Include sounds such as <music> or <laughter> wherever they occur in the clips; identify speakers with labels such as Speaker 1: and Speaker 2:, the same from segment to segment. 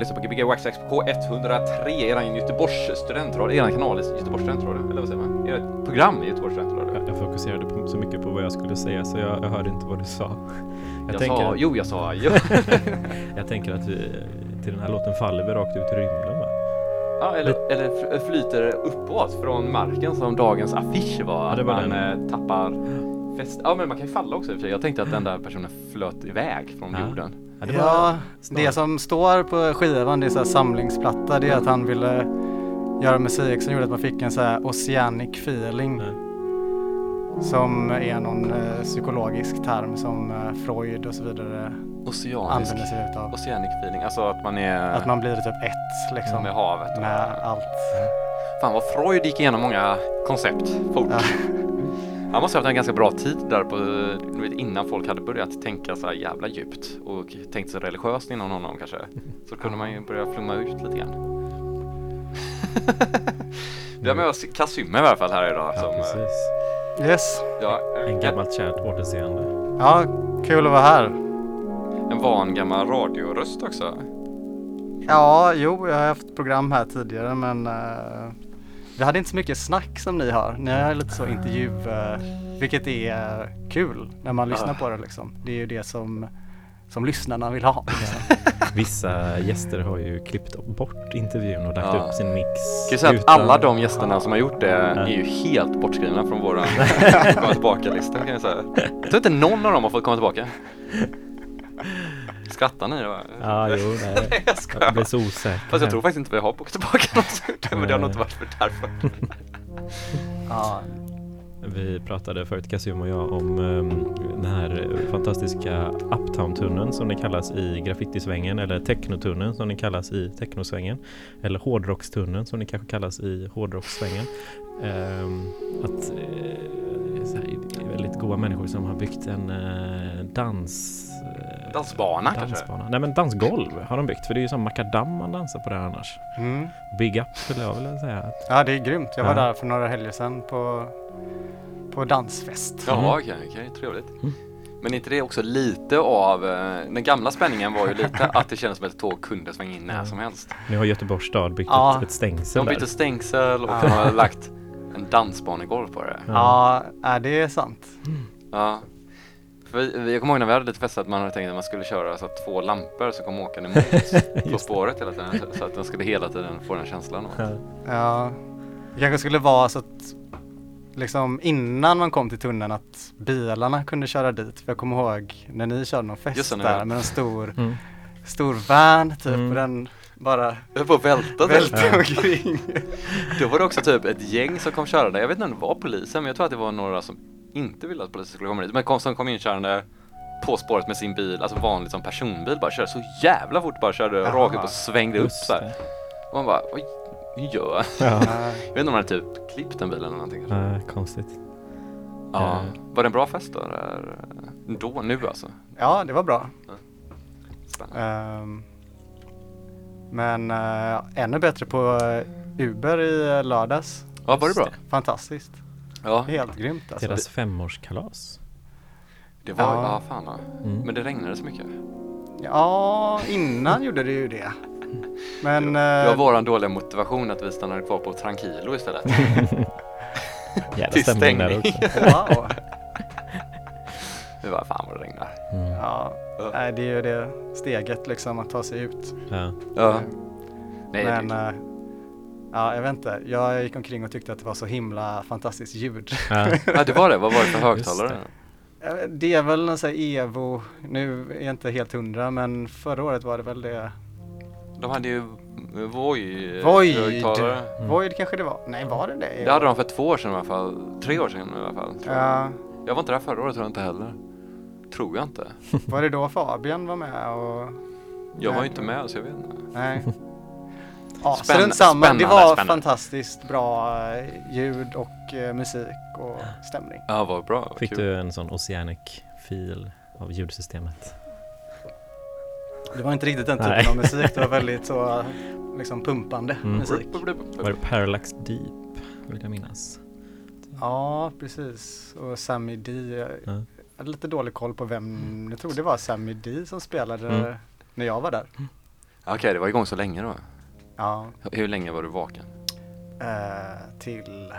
Speaker 1: lyssnar på Gbg Waxax på 103, eran Göteborgs studentradio, eran kanal i Göteborgs studentradio, eller vad säger man? Ert program i Göteborgs studentradio.
Speaker 2: Jag, jag fokuserade på, så mycket på vad jag skulle säga så jag, jag hörde inte vad du sa. <laughs>
Speaker 1: Jag, tänker, sa, jo jag sa, <laughs> jo.
Speaker 2: jag tänker att vi, till den här låten faller vi rakt ut i rymden va?
Speaker 1: Ja, eller, eller flyter uppåt från marken som dagens affisch var. Ja, det var att man den. Eh, tappar fäst. Ja, men man kan ju falla också i och för sig. Jag tänkte att den där personen flöt iväg från ja. jorden.
Speaker 3: Ja, det, ja, det som står på skivan, det är så samlingsplatta, det är att han ville göra musik som gjorde att man fick en så här oceanic feeling. Mm. Som är någon eh, psykologisk term som eh, Freud och så vidare
Speaker 1: Oceanisk, använder sig utav. Oceanic feeling, alltså att man är...
Speaker 3: Att man blir typ ett liksom.
Speaker 1: Med havet. Och
Speaker 3: med allt.
Speaker 1: Fan vad Freud gick igenom många koncept fort. Ja. <laughs> Han måste ha haft en ganska bra tid där på, innan folk hade börjat tänka så här jävla djupt och tänkt så religiöst inom honom kanske. Så kunde man ju börja flumma ut lite grann. <laughs> Vi har med oss Kasym i alla fall här idag.
Speaker 2: Ja, som, precis.
Speaker 3: Yes.
Speaker 2: Ja, en gammalt kärt återseende.
Speaker 3: Ja, kul att vara här.
Speaker 1: En van gammal radioröst också.
Speaker 3: Ja, jo, jag har haft program här tidigare men uh, vi hade inte så mycket snack som ni har. Ni har lite så intervju, vilket är kul när man lyssnar på det liksom. Det är ju det som, som lyssnarna vill ha. Liksom.
Speaker 2: Vissa gäster har ju klippt bort intervjun och lagt ja. upp sin mix.
Speaker 1: Kan säga att alla de gästerna som har gjort det är ju helt bortskrivna från våran <laughs> komma tillbaka-lista kan jag säga. Jag tror inte någon av dem har fått komma tillbaka. Skrattar ni då?
Speaker 2: Ja, jo, nej. <laughs> jag, skojar. jag blir så osäker.
Speaker 1: Fast jag tror faktiskt inte vi har bokat tillbaka något <laughs> men det har nog inte varit för därför. <laughs>
Speaker 2: ja. Vi pratade förut, Kassim och jag, om um, den här fantastiska Uptown-tunneln som den kallas i graffitisvängen eller technotunneln som den kallas i technosvängen eller hårdrockstunneln som den kanske kallas i hårdrockssvängen. Um, att uh, väldigt goda människor som har byggt en uh, dans
Speaker 1: Dansbana, dansbana kanske?
Speaker 2: Nej men dansgolv har de byggt för det är ju som makadam man dansar på det annars. Mm. Big up skulle jag vilja säga.
Speaker 3: Ja det är grymt. Jag var ja. där för några helger sedan på, på dansfest.
Speaker 1: Jaha mm. okej, okay, okay, trevligt. Mm. Men inte det också lite av, eh, den gamla spänningen var ju lite att det kändes som att ett tåg kunde svänga in när
Speaker 2: Ja.
Speaker 1: som helst.
Speaker 2: Nu har Göteborgs stad byggt
Speaker 3: Ja.
Speaker 2: ett, ett stängsel
Speaker 1: De bytte
Speaker 2: där.
Speaker 1: stängsel och
Speaker 3: Ja.
Speaker 1: de har lagt en dansbanegolv på det.
Speaker 3: Ja, ja det är sant.
Speaker 1: Ja. För jag kommer ihåg när vi hade lite fester att man hade tänkt att man skulle köra så att två lampor som kom åkande mot <laughs> på spåret hela tiden. Så- att de skulle hela tiden få den känslan.
Speaker 2: Ja.
Speaker 3: Ja, det kanske skulle vara så att liksom innan man kom till tunneln att bilarna kunde köra dit. För jag kommer ihåg när ni körde någon fest
Speaker 1: Just
Speaker 3: där med en stor,
Speaker 2: Mm.
Speaker 3: stor van typ
Speaker 2: Mm.
Speaker 3: och den bara
Speaker 1: Jag på välta
Speaker 3: välte omkring.
Speaker 1: Då var det också typ ett gäng som kom körande. Jag vet inte om det var polisen men jag tror att det var några som inte ville att polisen skulle komma dit. Men kom, som kom in körande på spåret med sin bil, alltså vanligt som personbil, bara körde så jävla fort, bara körde
Speaker 3: Jaha.
Speaker 1: rakt upp och svängde upp så här. Och man bara, oj, hur gör jag?
Speaker 2: Ja.
Speaker 3: Ja, <laughs>
Speaker 1: Jag vet inte om man hade typ klippt den bilen eller någonting. kanske.
Speaker 2: Ja, konstigt.
Speaker 1: Ja.
Speaker 2: Eh.
Speaker 1: Var det en bra fest då? Där? Då, nu alltså?
Speaker 3: ja, det var bra. Ehm, men eh, ännu bättre på eh, Uber i lördags.
Speaker 1: Ja, var det bra?
Speaker 3: Fantastiskt.
Speaker 1: Ja,
Speaker 3: Helt grymt alltså.
Speaker 2: Deras femårskalas.
Speaker 1: det var,
Speaker 3: Ja.
Speaker 1: ja fan ja.
Speaker 2: Mm.
Speaker 1: Men det regnade så mycket.
Speaker 3: Ja, innan gjorde det ju det. Men...
Speaker 1: Det var
Speaker 3: eh,
Speaker 1: våran dåliga motivation att vi stannade kvar på Tranquilo istället. <laughs>
Speaker 2: Jävla
Speaker 1: Till
Speaker 2: stämning där också. <laughs>
Speaker 3: wow.
Speaker 1: Vi bara, fan vad det regnar.
Speaker 2: Mm.
Speaker 3: Ja, nej, det är ju det steget liksom att ta sig ut.
Speaker 2: Ja.
Speaker 1: Ja. Nej,
Speaker 3: Men
Speaker 1: det,
Speaker 3: eh, ja, jag vet inte. Jag gick omkring och tyckte att det var så himla fantastiskt ljud.
Speaker 2: Ja. <laughs>
Speaker 1: ja, det var det. Vad var det för högtalare?
Speaker 3: Eh, Det är väl någon sån här Evo, nu är jag inte helt hundra men förra året var det väl det.
Speaker 1: De hade ju Voi
Speaker 3: Void!
Speaker 1: högtalare.
Speaker 2: Mm.
Speaker 3: Void kanske det var? Nej var det det?
Speaker 1: Det hade de för två år sedan i alla fall. Tre år sedan i alla fall. Tror jag.
Speaker 3: Ja,
Speaker 1: jag var inte där förra året tror jag inte heller. Tror jag inte.
Speaker 3: var det då Fabian var med och?
Speaker 1: Jag var ju inte med så jag vet inte.
Speaker 3: Nej. Ja,
Speaker 1: Spänn-
Speaker 3: strunt samma. Det var
Speaker 1: spännande.
Speaker 3: fantastiskt bra eh, ljud och eh, musik och stämning.
Speaker 1: Ja, vad bra. Vad
Speaker 2: Fick
Speaker 1: kul.
Speaker 2: du en sån Oceanic-fil av ljudsystemet?
Speaker 3: Det var inte riktigt den typen
Speaker 2: Nej.
Speaker 3: av musik, det var <laughs> väldigt så liksom pumpande
Speaker 2: Mm.
Speaker 3: musik.
Speaker 2: Var det Parallax Deep? Vill jag minnas.
Speaker 3: Ja, precis. Och Sammy D. Jag
Speaker 2: Ja.
Speaker 3: hade lite dålig koll på vem, jag tror det var Sammy D som spelade
Speaker 2: Mm.
Speaker 3: när jag var där.
Speaker 1: Okej, det var igång så länge då.
Speaker 3: Ja,
Speaker 1: Hur länge var du vaken?
Speaker 3: eh, till,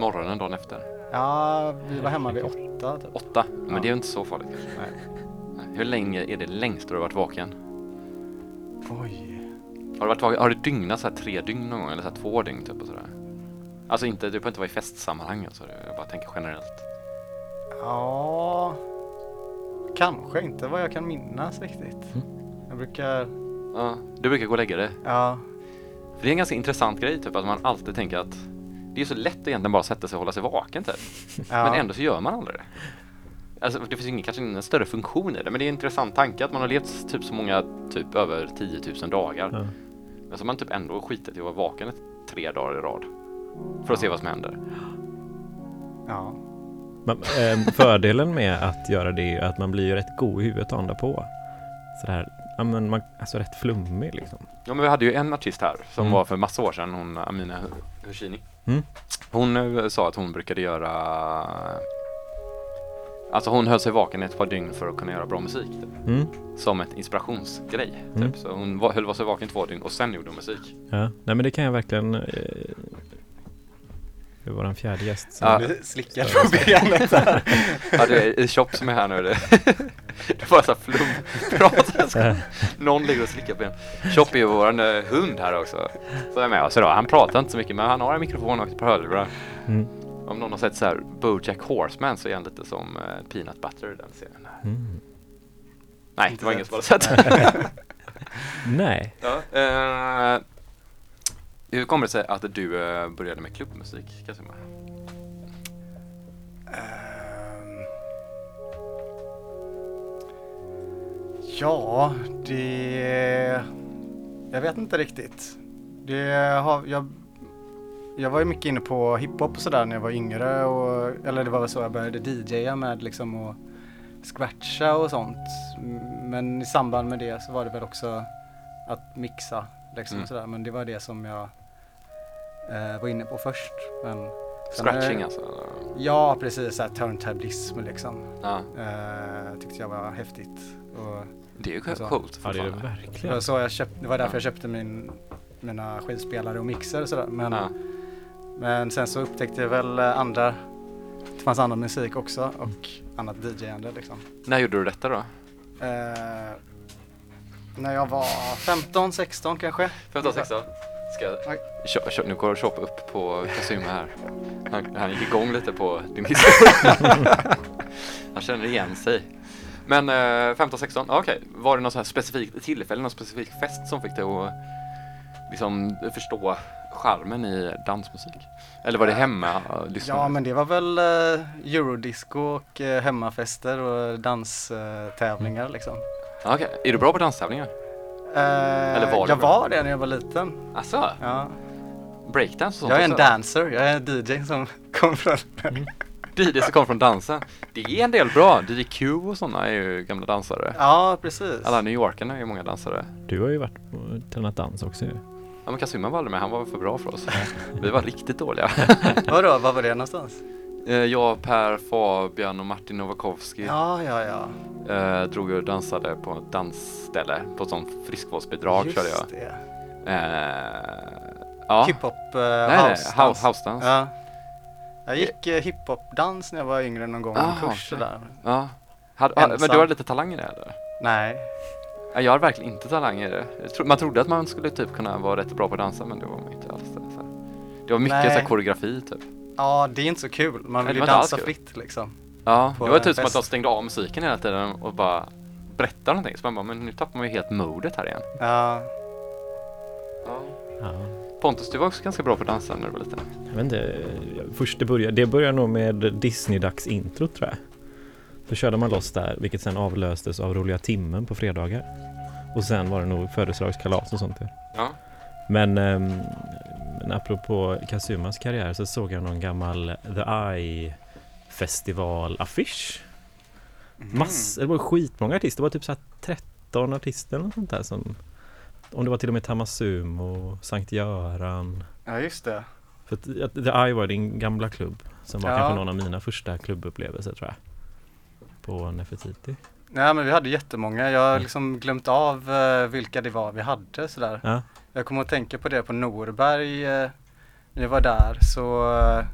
Speaker 1: Morgonen dagen efter?
Speaker 3: ja vi var hemma vid åtta typ.
Speaker 1: Åtta? Men
Speaker 3: Ja.
Speaker 1: det är ju inte så farligt.
Speaker 3: Nej.
Speaker 1: Hur länge är det längst du har varit vaken?
Speaker 3: Oj.
Speaker 1: Har du, varit vaken, har du dygnat så här tre dygn någon gång eller så här två dygn typ och sådär? Alltså inte, du behöver inte vara i festsammanhang alltså, jag bara tänker generellt.
Speaker 3: Ja, kanske inte vad jag kan minnas riktigt.
Speaker 2: Mm.
Speaker 3: Jag brukar,
Speaker 1: Ja, du brukar gå och lägga dig.
Speaker 3: ja,
Speaker 1: För det är en ganska intressant grej typ att man alltid tänker att det är så lätt egentligen bara att sätta sig och hålla sig vaken typ.
Speaker 3: ja.
Speaker 1: Men ändå så gör man aldrig det. Alltså det finns ingen, kanske ingen större funktion i det men det är en intressant tanke att man har levt typ så många, typ över 10 000 dagar.
Speaker 2: Ja.
Speaker 1: Men så har man typ ändå skitit i att vara vaken tre dagar i rad. För att se vad som händer.
Speaker 3: ja.
Speaker 2: Men, eh, fördelen med att göra det är ju att man blir ju rätt god i huvudet dagen på. Sådär, ja men man, alltså rätt flummig liksom.
Speaker 1: Ja men vi hade ju en artist här som
Speaker 2: Mm.
Speaker 1: var för massa år sedan, hon Amina Hushini.
Speaker 2: Mm.
Speaker 1: Hon eh, sa att hon brukade göra Alltså hon höll sig vaken ett par dygn för att kunna göra bra musik. Typ.
Speaker 2: Mm.
Speaker 1: Som ett inspirationsgrej. Typ.
Speaker 2: Mm.
Speaker 1: Så hon var, höll sig vaken två dygn och sen gjorde hon musik.
Speaker 2: Ja, nej men det kan jag verkligen eh, för våran fjärde gäst. som-
Speaker 1: Ja.
Speaker 3: Slickar på <laughs> benet där.
Speaker 1: Ja, det är i Chop som är här nu. Det, det var så här flumprat. <laughs> Någon ligger och slickar på en. Chop är ju våran eh, hund här också. Som är med oss idag. Han pratar inte så mycket men han har en mikrofon och ett par hörlurar.
Speaker 2: Mm.
Speaker 1: Om någon har sett så här Bojack Horseman så är han lite som eh, Peanut Butter i den serien.
Speaker 2: Mm.
Speaker 1: Nej,
Speaker 3: Inte
Speaker 1: det var ingen som hade sett. <laughs>
Speaker 2: Nej,
Speaker 1: ja, eh, hur kommer det sig att du eh, började med klubbmusik? Casimir? Um...
Speaker 3: Ehm. Ja, det... Jag vet inte riktigt. Det har, jag, jag var ju mycket inne på hiphop och sådär när jag var yngre. Och, eller det var väl så jag började DJa med liksom och scratcha och sånt. Men i samband med det så var det väl också att mixa liksom
Speaker 1: Mm.
Speaker 3: sådär. Men det var det som jag eh, var inne på först. Men
Speaker 1: Scratching alltså?
Speaker 3: Ja, precis. Turntablism liksom.
Speaker 4: Ja.
Speaker 3: Eh, tyckte jag var häftigt. Och
Speaker 4: Det är ju
Speaker 3: Alltså,
Speaker 4: coolt
Speaker 2: Ja, det är det verkligen.
Speaker 3: var så jag köpte, det var därför
Speaker 4: Ja.
Speaker 3: jag köpte min, mina skivspelare och mixer och sådär. Men,
Speaker 4: Ja.
Speaker 3: men sen så upptäckte jag väl eh, andra, det fanns annan musik också och annat DJ-ande liksom.
Speaker 4: När gjorde du detta då?
Speaker 3: Eh, när jag var 15, 16 kanske.
Speaker 4: 15, 16? Ska jag...
Speaker 3: Oj.
Speaker 4: Kö, kö, nu går shoppa upp på Kazuma här. Han, han gick igång lite på din historia. <laughs> han känner igen sig. Men eh, 15, 16, ja, okej. Var det något specifikt tillfälle, någon specifik fest som fick dig att liksom förstå charmen i dansmusik? Eller var det hemma eh, lyssnade?
Speaker 3: Ja men det var väl eh, eurodisco och eh, hemmafester och danstävlingar liksom.
Speaker 4: Ja, Okej, är du bra på danstävlingar?
Speaker 3: Eller
Speaker 4: var du
Speaker 3: jag
Speaker 4: bra?
Speaker 3: var det när jag var liten.
Speaker 4: Alltså,
Speaker 3: Ja.
Speaker 4: breakdance och sånt
Speaker 3: Jag är en
Speaker 4: också?
Speaker 3: dancer, jag är en DJ <laughs> som kom från
Speaker 4: DJ som kommer från dansen. Det är en del bra. DJ Q och sådana är ju gamla dansare.
Speaker 3: Ja precis.
Speaker 4: Alla New Yorkarna är ju många dansare.
Speaker 2: Du har ju varit på tränat dans också ju.
Speaker 4: Ja men Kazuma var aldrig med, han var för bra för oss. <laughs> Vi var riktigt dåliga.
Speaker 3: Vadå, var var det någonstans?
Speaker 4: Eh, Jag, Per, Fabian och Martin Novakovsky
Speaker 3: Ja, ja, ja.
Speaker 4: eh, drog och dansade på ett dansställe på ett sånt friskvårdsbidrag körde jag.
Speaker 3: Just det.
Speaker 4: Eh, ja.
Speaker 3: Hiphop, uh,
Speaker 4: nej, nej,
Speaker 3: house
Speaker 4: house, house dance. Ja.
Speaker 3: Ja. Jag gick uh, hiphop-dans när jag var yngre någon gång, en
Speaker 4: Ah,
Speaker 3: kurs
Speaker 4: okej.
Speaker 3: sådär.
Speaker 4: Hade, hade, men
Speaker 3: Ensam.
Speaker 4: du har lite talang i det eller?
Speaker 3: Nej.
Speaker 4: Ja, Jag har verkligen inte talang i det. Tro, man trodde att man skulle typ kunna vara rätt bra på att dansa men det var man inte alls det. Så. här. Det var mycket
Speaker 3: Nej.
Speaker 4: så här, koreografi typ.
Speaker 3: Ja, det är inte så kul. Man vill ju dansa fritt liksom.
Speaker 4: Ja, det var typ som att de stängde av musiken hela tiden och bara berättade någonting. Så man bara, men nu tappar man ju helt modet här igen.
Speaker 3: Ja,
Speaker 2: Ja.
Speaker 4: Pontus, du var också ganska bra på att dansa när du var liten.
Speaker 2: Jag vet inte, först det började, det började nog med Disney-dags intro tror jag. Då körde man loss där, vilket sen avlöstes av roliga timmen på fredagar. Och sen var det nog födelsedagskalas och sånt. ja. Men, ehm, men apropå Kazumas karriär så såg jag någon gammal The Eye festival-affisch.
Speaker 3: Mhm.
Speaker 2: Massor, det var skitmånga artister, det var typ så här 13 artister eller sånt där som om det var till och med Tamasumo, Sankt Göran.
Speaker 3: ja just det.
Speaker 2: För The Eye var din gamla klubb som var
Speaker 3: Ja.
Speaker 2: kanske någon av mina första klubbupplevelser tror jag. På Nefertiti.
Speaker 3: Nej men vi hade jättemånga. Jag har
Speaker 2: Mm.
Speaker 3: liksom glömt av eh, vilka det var vi hade sådär.
Speaker 2: Ja,
Speaker 3: Jag kommer att tänka på det på Norberg eh, när jag var där så eh,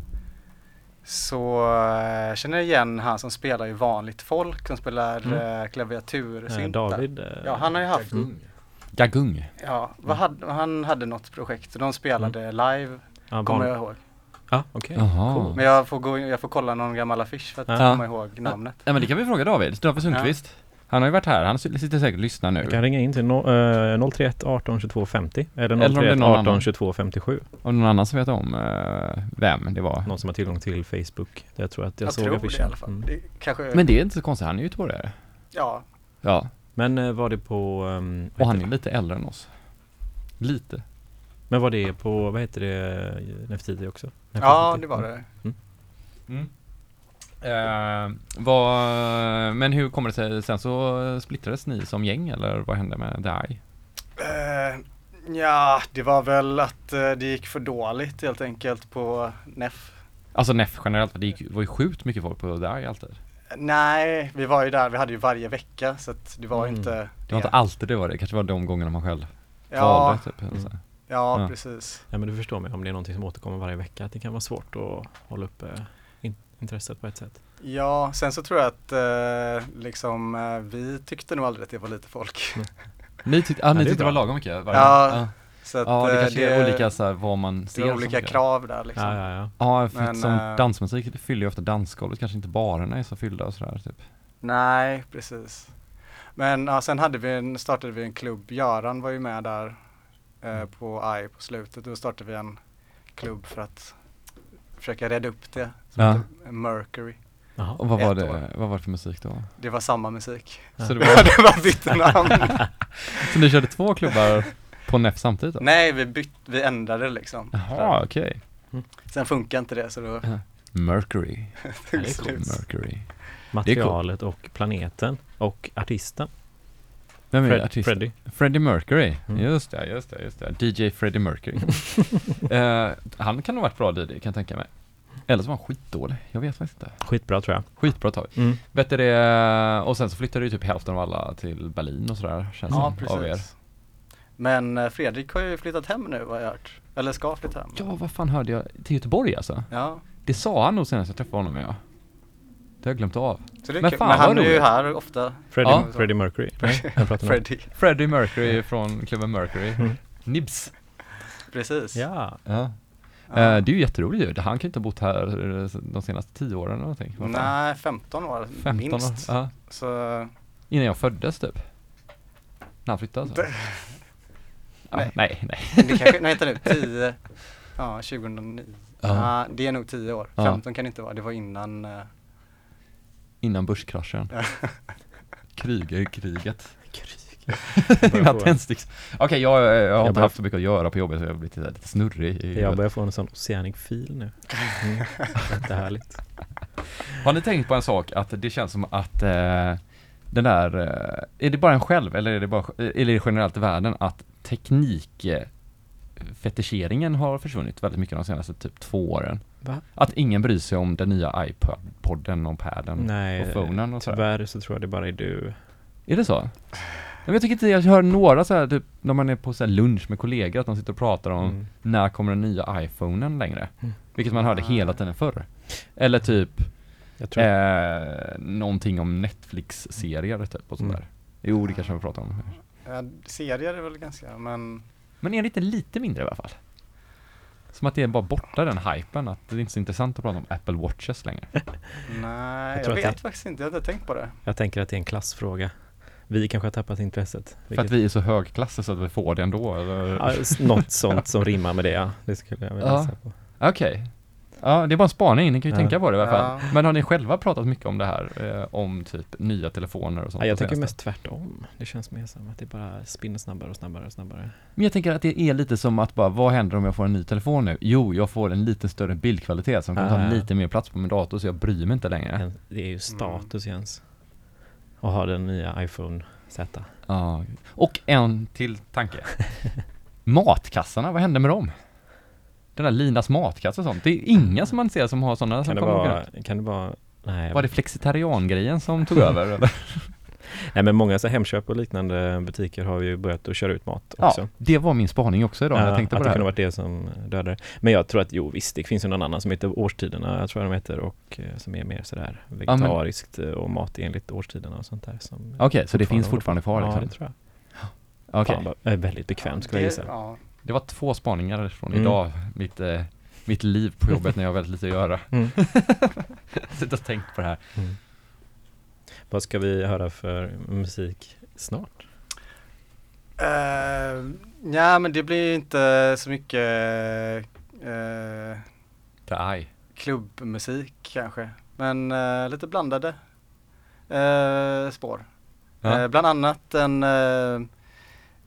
Speaker 3: så eh, känner jag igen han som spelar ju vanligt folk som spelar
Speaker 2: Mm.
Speaker 3: eh, klaviatur.
Speaker 2: eh,
Speaker 3: synt där.
Speaker 2: David. eh,
Speaker 3: Ja han har ju haft,
Speaker 2: Mm.
Speaker 1: Gagung.
Speaker 3: ja vad hade, han hade något projekt och de spelade live
Speaker 2: Ja,
Speaker 3: kommer jag ihåg.
Speaker 2: Ja, okej. Cool.
Speaker 3: Men jag får, gå, in- jag får kolla någon gammal affisch för att
Speaker 2: Ja.
Speaker 3: komma ihåg namnet.
Speaker 1: Ja men det kan vi fråga David, David Sundqvist. Han har ju varit här, han sitter säkert och lyssnar nu.
Speaker 2: Du kan ringa in till no, eh, 031 18 22 50 eller
Speaker 1: Eller om det är
Speaker 2: 031
Speaker 1: någon
Speaker 2: 18
Speaker 1: annan.
Speaker 2: 22 57.
Speaker 1: Om någon annan som vet om eh, vem det var.
Speaker 2: Någon som har tillgång till Facebook. Jag tror att jag,
Speaker 3: Jag,
Speaker 2: såg
Speaker 3: tror
Speaker 2: affischen.
Speaker 3: det i alla fall.
Speaker 2: Mm.
Speaker 3: Det kanske,
Speaker 1: Men det är inte så konstigt, han är ju göteborgare.
Speaker 3: ja,
Speaker 1: Ja,
Speaker 2: Men eh, var det på... ehm, vad
Speaker 1: och han
Speaker 2: heter
Speaker 1: är
Speaker 2: det?
Speaker 1: lite äldre än oss. Lite.
Speaker 2: Men var det på, vad heter det, Nefertiti också?
Speaker 3: ja
Speaker 2: Nefertiti.
Speaker 3: det var det.
Speaker 1: Mm. Eh, vad, men hur kommer det sig, sen så splittrades ni som gäng eller vad hände med The Eye?
Speaker 3: Eh, ja, det var väl att eh, det gick för dåligt helt enkelt på NEF.
Speaker 1: Alltså NEF generellt, det gick, var ju sjukt mycket folk på Eye alltid.
Speaker 3: Nej, vi var ju där, vi hade ju varje vecka så att det var
Speaker 2: Mm.
Speaker 3: inte
Speaker 1: Det var inte alltid det var det, kanske var de gångerna man själv
Speaker 3: Ja,
Speaker 1: valde typ.
Speaker 2: Mm.
Speaker 3: Ja,
Speaker 1: Ja.
Speaker 3: precis.
Speaker 2: Ja men du förstår mig om det är någonting som återkommer varje vecka att det kan vara svårt att hålla uppe in, intresset på ett sätt.
Speaker 3: Ja, sen så tror jag att eh, liksom eh, vi tyckte nog aldrig att det var lite folk. <laughs>
Speaker 1: Ni tyckte, ah,
Speaker 2: det
Speaker 1: ni
Speaker 2: är
Speaker 1: tyckte det var lagom mycket? Varje,
Speaker 3: Ja,
Speaker 1: ja.
Speaker 3: Så att,
Speaker 1: ja, det
Speaker 3: eh,
Speaker 1: kanske är olika så här, vad man
Speaker 3: det
Speaker 1: ser
Speaker 3: är
Speaker 1: som
Speaker 3: olika krav där liksom.
Speaker 2: Ja, ja, ja.
Speaker 1: Ja, för
Speaker 3: Men,
Speaker 1: som
Speaker 3: eh,
Speaker 1: dansmusik fyller ju ofta dansgolvet, kanske inte barerna är så fyllda och sådär typ.
Speaker 3: Nej, precis. Men ja, sen hade vi en, startade vi en klubb, Göran var ju med där eh, på AI på slutet. Då startade vi en klubb för att försöka rädda upp det. Som
Speaker 1: Ja.
Speaker 3: heter Mercury.
Speaker 2: Jaha.
Speaker 1: Och vad var det,
Speaker 3: år.
Speaker 1: vad var det för musik då?
Speaker 3: Det var samma musik.
Speaker 2: Ja.
Speaker 1: Så det <laughs>
Speaker 3: det
Speaker 1: var,
Speaker 3: var bytte namn. <laughs>
Speaker 1: så ni körde två klubbar på NEF samtidigt då?
Speaker 3: Nej, vi bytte, vi ändrade liksom.
Speaker 1: Jaha, okej.
Speaker 3: Sen funkar inte det så då
Speaker 1: Mercury. <laughs>
Speaker 2: det är
Speaker 3: det slut.
Speaker 1: Mercury.
Speaker 2: Materialet och planeten och artisten.
Speaker 1: Vem är
Speaker 2: Fred? Freddie.
Speaker 1: Freddie Mercury.
Speaker 2: Mm.
Speaker 1: Just det, just det, just det. DJ Freddie Mercury. <laughs> Eh, han kan nog ha varit bra DJ kan jag tänka mig. Eller så var han skitdålig, jag vet faktiskt inte.
Speaker 2: Skitbra tror jag.
Speaker 1: Skitbra tag.
Speaker 2: Mm.
Speaker 1: Vet det, och sen så flyttade ju typ hälften av alla till Berlin och sådär känns
Speaker 3: Ja,
Speaker 1: som, av er.
Speaker 3: precis. Men eh, Fredrik har ju flyttat hem nu vad jag har hört. Eller ska flytta hem.
Speaker 1: Ja, vad fan hörde jag? Till Göteborg alltså?
Speaker 3: Ja.
Speaker 1: Det sa han nog senast jag träffade honom ja. Det har jag glömt av.
Speaker 3: Så det är
Speaker 1: Men
Speaker 3: kul.
Speaker 1: fan,
Speaker 3: Men han är ju här ofta.
Speaker 2: Freddie,
Speaker 1: Ja.
Speaker 2: Freddie Mercury. <laughs> Nej.
Speaker 3: Freddie.
Speaker 1: Freddie Mercury från klubben Mercury.
Speaker 2: Mm.
Speaker 1: Nibs.
Speaker 3: Precis.
Speaker 2: Ja.
Speaker 1: Ja. Eh, det är ju jätteroligt ju. Han kan ju inte ha bott här eh, de senaste tio åren eller någonting. Vad fan?
Speaker 3: Nej, 15 år
Speaker 1: 15
Speaker 3: minst.
Speaker 1: år. Ja.
Speaker 3: Så
Speaker 1: Innan jag föddes typ. När han flyttade alltså. Ja,
Speaker 3: Nej.
Speaker 1: nej, nej.
Speaker 3: det kanske, nej vänta nu, 10, ja 2009.
Speaker 1: Ja.
Speaker 3: Ja, det är nog 10 år.
Speaker 1: Ja.
Speaker 3: 15 kan det inte vara, det var innan eh,
Speaker 1: Innan börskraschen. <laughs> Innan
Speaker 2: börjar, få,
Speaker 1: tändsticks. Okej, jag, jag har
Speaker 2: Jag
Speaker 1: inte haft så mycket att göra på jobbet så jag har blivit lite, lite snurrig i
Speaker 2: jag börjar få en sån oceanic feel nu. Mm. <laughs> Jättehärligt. <laughs>
Speaker 1: Har ni tänkt på en sak att det känns som att eh, den där, eh, är det bara en själv eller är det bara, eller är det generellt i världen att teknik eh, fetischeringen har försvunnit väldigt mycket de senaste typ två åren?
Speaker 2: Va?
Speaker 1: Att ingen bryr sig om den nya iPodden och padden
Speaker 2: Nej,
Speaker 1: och phonen och sådär.
Speaker 2: tyvärr så tror jag det bara är du.
Speaker 1: Är det så? Men jag tycker inte, jag hör några så här, typ när man är på så här lunch med kollegor att de sitter och pratar om
Speaker 2: Mm.
Speaker 1: när kommer den nya iPhonen längre?
Speaker 2: Mm.
Speaker 1: Vilket man hörde hela tiden förr. Eller typ
Speaker 2: Jag tror
Speaker 1: eh, någonting om Netflix-serier typ och sådär.
Speaker 2: Mm.
Speaker 1: Jo, det kanske vi pratar om.
Speaker 3: ja, serier är väl ganska, men
Speaker 1: Men är det inte lite mindre i alla fall? Som att det är bara borta den hypen, att det är inte så intressant att prata om Apple Watches längre. <laughs>
Speaker 3: nej, jag,
Speaker 2: tror att
Speaker 3: vet
Speaker 2: det-
Speaker 3: faktiskt inte, jag har inte tänkt på det.
Speaker 2: Jag tänker att det är en klassfråga. Vi kanske har tappat intresset.
Speaker 1: För att vi är så högklassiga så att vi får det ändå, eller?
Speaker 2: Ja, något sånt som rimmar med det, ja. Det skulle jag vilja
Speaker 1: Ja.
Speaker 2: säga på.
Speaker 1: Okej. Ja, det är bara en spaning, ni kan ju
Speaker 2: Ja.
Speaker 1: tänka på det i alla fall.
Speaker 3: Ja.
Speaker 1: Men har ni själva pratat mycket om det här? Eh, om typ nya telefoner och sånt?
Speaker 2: Ja, jag tycker mest tvärtom. Det känns mer som att det bara spinner snabbare och snabbare och snabbare.
Speaker 1: Men jag tänker att det är lite som att bara, vad händer om jag får en ny telefon nu? Jo, jag får en lite större bildkvalitet som kan ta
Speaker 2: Ah.
Speaker 1: lite mer plats på min dator så jag bryr mig inte längre.
Speaker 2: Det är ju status Jens. Att ha den nya iPhone Z.
Speaker 1: Ja. Och en till tanke. <laughs> Matkassarna, vad hände med dem? Den där Linas matkasse och sånt. Det är inga som man ser som har sådana
Speaker 2: Kan
Speaker 1: som
Speaker 2: det
Speaker 1: kommer
Speaker 2: vara, kan det vara, nej.
Speaker 1: Var det flexitarian-grejen som tog över eller? <laughs>
Speaker 2: nej men många så Hemköp och liknande butiker har ju börjat att köra ut mat
Speaker 1: Ja,
Speaker 2: också.
Speaker 1: det var min spaning också idag när jag
Speaker 2: Ja,
Speaker 1: tänkte
Speaker 2: att
Speaker 1: på
Speaker 2: det
Speaker 1: det
Speaker 2: kunde varit det som dödade Men jag tror att, jo visst, det finns ju någon annan som heter Årstiderna, jag tror jag de heter, och eh, som är mer sådär vegetariskt eh, och mat enligt årstiderna och sånt där
Speaker 1: Okej, så det finns fortfarande kvar
Speaker 2: Ja,
Speaker 1: liksom?
Speaker 2: det tror jag.
Speaker 1: Okej,
Speaker 2: Fan, vad- är väldigt bekvämt skulle jag gissa.
Speaker 3: ja,
Speaker 1: det var två spaningar från
Speaker 2: Mm.
Speaker 1: idag. Mitt, eh, mitt liv på jobbet när jag har väldigt lite att göra. <laughs>
Speaker 2: Mm. <laughs>
Speaker 1: Sitter och tänkt på det här.
Speaker 2: Mm. Vad ska vi höra för musik snart?
Speaker 3: Uh, ja men det blir inte så mycket
Speaker 1: är
Speaker 3: klubbmusik kanske. Men eh, lite blandade eh, spår.
Speaker 1: Ja.
Speaker 3: Bland annat en,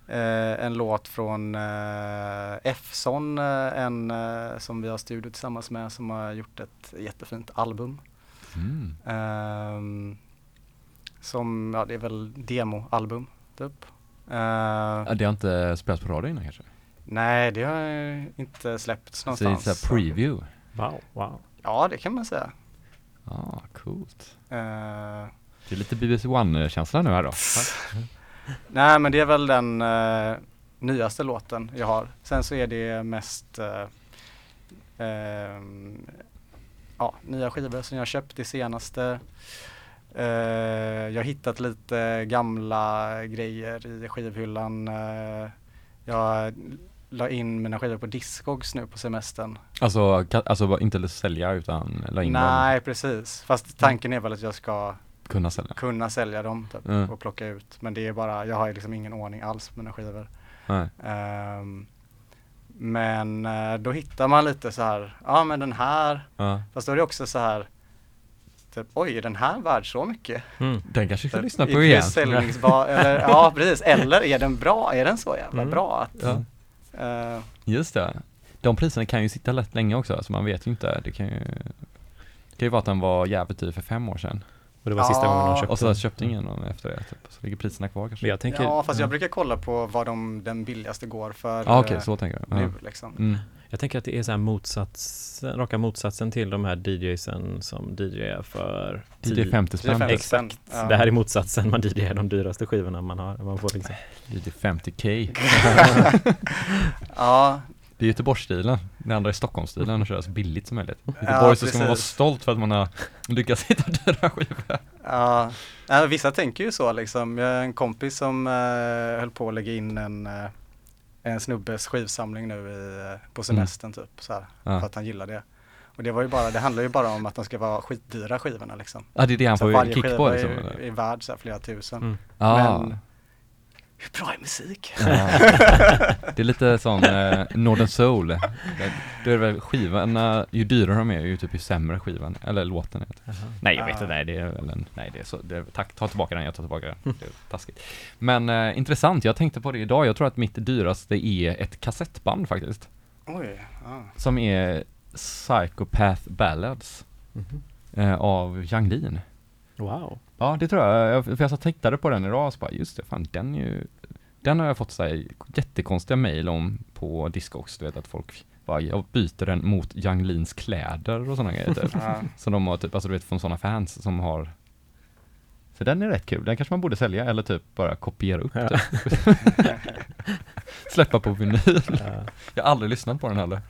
Speaker 3: eh, eh, en låt från uh, F-son, eh, en eh, som vi har studiot tillsammans med som har gjort ett jättefint album.
Speaker 1: Mm.
Speaker 3: Ehm, som, ja det är väl demoalbum typ. Eh,
Speaker 1: Ja, det har inte spelats på radio innan kanske?
Speaker 3: nej det har inte släppts
Speaker 1: Så det är
Speaker 3: någonstans.
Speaker 1: så preview?
Speaker 2: Wow, wow.
Speaker 3: Ja det kan man säga.
Speaker 1: Ja, coolt.
Speaker 3: Eh,
Speaker 1: Det är lite BBC One-känsla nu här då. <laughs>
Speaker 3: nej men det är väl den eh, nyaste låten jag har. Sen så är det mest eh, ehm, ja, nya skivor som jag köpt det senaste. Eh, jag har hittat lite gamla grejer i skivhyllan. Eh, jag la in mina skivor på Discogs nu på semestern.
Speaker 1: Alltså, alltså inte sälja utan la in dem,
Speaker 3: Nej precis, fast tanken är väl att jag ska
Speaker 1: kunna sälja.
Speaker 3: kunna sälja dem typ,
Speaker 1: Mm.
Speaker 3: och plocka ut. Men det är bara, jag har ju liksom ingen ordning alls på mina skivor. Ehm, men eh, då hittar man lite så här, ja men den här,
Speaker 1: Ja.
Speaker 3: fast då är det också så här, typ, oj är den här värd så mycket?
Speaker 2: Mm.
Speaker 1: Den kanske ska
Speaker 3: Typ,
Speaker 1: lyssna på igen.
Speaker 3: säljningsbar, <laughs> eller ja precis, eller är den bra, är den så jävla
Speaker 2: Mm.
Speaker 3: bra att,
Speaker 1: Ja.
Speaker 3: eh,
Speaker 1: Just det. De priserna kan ju sitta lätt länge också, så man vet ju inte. Det kan ju, det kan ju vara att den var jävligt dyr för fem år sedan.
Speaker 2: Och det var sista
Speaker 3: Ja.
Speaker 2: gången de köpte.
Speaker 1: Och så köpte ingen någon efter det, typ. så ligger priserna kvar kanske.
Speaker 2: Men jag tänker,
Speaker 3: Ja, fast
Speaker 2: ja.
Speaker 3: jag brukar kolla på vad de, den billigaste går för
Speaker 1: Ja, okej,
Speaker 3: eh,
Speaker 1: så tänker jag.
Speaker 3: nu
Speaker 1: Ja.
Speaker 3: liksom.
Speaker 1: Mm.
Speaker 2: Jag tänker att det är så här motsatsen, raka motsatsen till de här DJsen som DJar för
Speaker 1: DJ
Speaker 2: tio-
Speaker 1: 50 spänn.
Speaker 2: Exakt.
Speaker 3: Ja.
Speaker 2: Det här är motsatsen, man DJar de dyraste skivorna man har. Man får liksom.
Speaker 1: DJ 50k. <laughs>
Speaker 3: Ja,
Speaker 1: Det är Göteborgsstilen. Det andra är Stockholmsstilen och köra så billigt som möjligt. I
Speaker 3: Ja,
Speaker 1: Göteborg så ska man vara stolt för att man har lyckats hitta dyra skivor.
Speaker 3: ja. ja, vissa tänker ju så liksom. Jag har en kompis som eh, höll på att lägga in en, eh, en snubbes skivsamling nu i, eh, på semestern typ så här,
Speaker 1: Ja.
Speaker 3: för att han gillar det. Och det var ju bara, det handlar ju bara om att de ska vara skitdyra skivorna liksom.
Speaker 1: Ja, det är det han
Speaker 3: Så
Speaker 1: får
Speaker 3: varje
Speaker 1: kick
Speaker 3: skiva
Speaker 1: på
Speaker 3: är,
Speaker 1: liksom.
Speaker 3: är värd så här flera tusen.
Speaker 2: Mm.
Speaker 1: Ja.
Speaker 3: Men hur bra är musik?
Speaker 1: Ja. Det är lite sån eh, Northern Soul. Det, det är väl skivorna, ju dyrare de är ju typ ju sämre skivan, eller låten är. Nej jag vet
Speaker 3: Ah.
Speaker 1: inte, nej det är väl en, nej det är så, det, tack, ta tillbaka den, jag tar tillbaka den. Det är taskigt. Men eh, intressant, jag tänkte på det idag, jag tror att mitt dyraste är ett kassettband faktiskt.
Speaker 3: Oj, ja.
Speaker 1: Som är Psychopath Ballads
Speaker 2: Mhm.
Speaker 1: eh, av Yang Lean.
Speaker 2: Wow.
Speaker 1: Ja det tror jag, jag, för jag tittade på den idag och så bara, just det, fan den är ju Den har jag fått så här jättekonstiga mejl om på Discogs, du vet att folk bara, jag byter den mot Yang Leans kläder och sådana grejer typ. Som de har typ, alltså du vet från sådana fans som har Så den är rätt kul, den kanske man borde sälja eller typ bara kopiera upp
Speaker 2: Ja.
Speaker 1: typ. <laughs> Släppa på vinyl.
Speaker 2: Ja.
Speaker 1: Jag har aldrig lyssnat på den heller.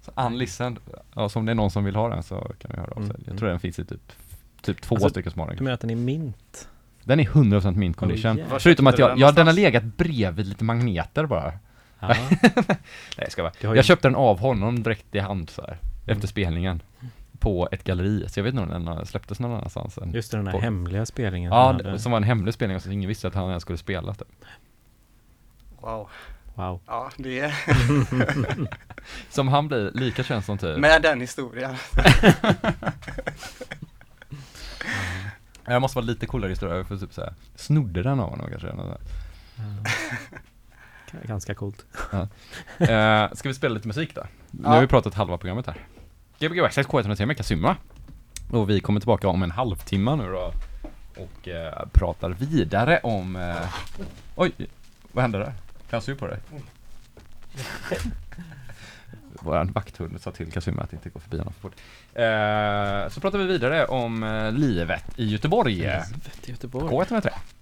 Speaker 1: Så unlistened, ja så om det är någon som vill ha den så kan vi höra av sig.
Speaker 2: Mm.
Speaker 1: Jag tror den finns i typ, typ två
Speaker 2: Alltså,
Speaker 1: stycken små
Speaker 2: Du menar att den är mint?
Speaker 1: Den är 100% mint condition.
Speaker 2: Oh,
Speaker 1: Förutom att jag,
Speaker 3: den
Speaker 1: ja den har legat bredvid lite magneter bara. <laughs> Nej jag ska
Speaker 2: har ju-
Speaker 1: Jag köpte den av honom direkt i hand så här,
Speaker 2: Mm.
Speaker 1: efter spelningen. På ett galleri, så jag vet inte om den släpptes någon annanstans än.
Speaker 2: Just den här
Speaker 1: På-
Speaker 2: hemliga spelningen.
Speaker 1: Ja,
Speaker 2: som hade-
Speaker 1: som var en hemlig spelning så ingen visste att han ens skulle spela typ.
Speaker 3: Wow.
Speaker 2: Wow.
Speaker 3: Ja, det är <laughs>
Speaker 1: Som han blir lika känd som typ.
Speaker 3: med den historien. <laughs>
Speaker 1: Jag måste vara lite coolare historia för typ såhär, snodde den av honom kanske. eller.
Speaker 2: Ja. <laughs> Ganska coolt.
Speaker 1: Eh, ska vi spela lite musik då? Nu
Speaker 3: Ja.
Speaker 1: har vi pratat halva programmet här. Gbg Access K103 med Kazuma. Och vi kommer tillbaka om en halvtimme nu då. Och eh, pratar vidare om... Eh, oj, vad hände där? Jag sur på dig. Våran vakthund sa till Kazuma att inte gå förbi honom för fort. Eh, så pratar vi vidare om eh, livet i Göteborg.
Speaker 2: Livet i Göteborg.
Speaker 1: K103.
Speaker 5: Thank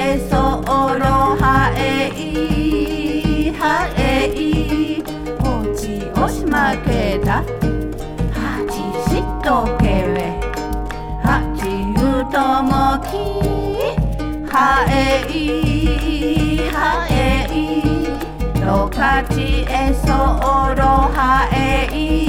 Speaker 5: えそろはえいはえいこちをしまけた。はちしっとけれ。はちうともき。はえいはえい。どかちえ
Speaker 6: そろはえい。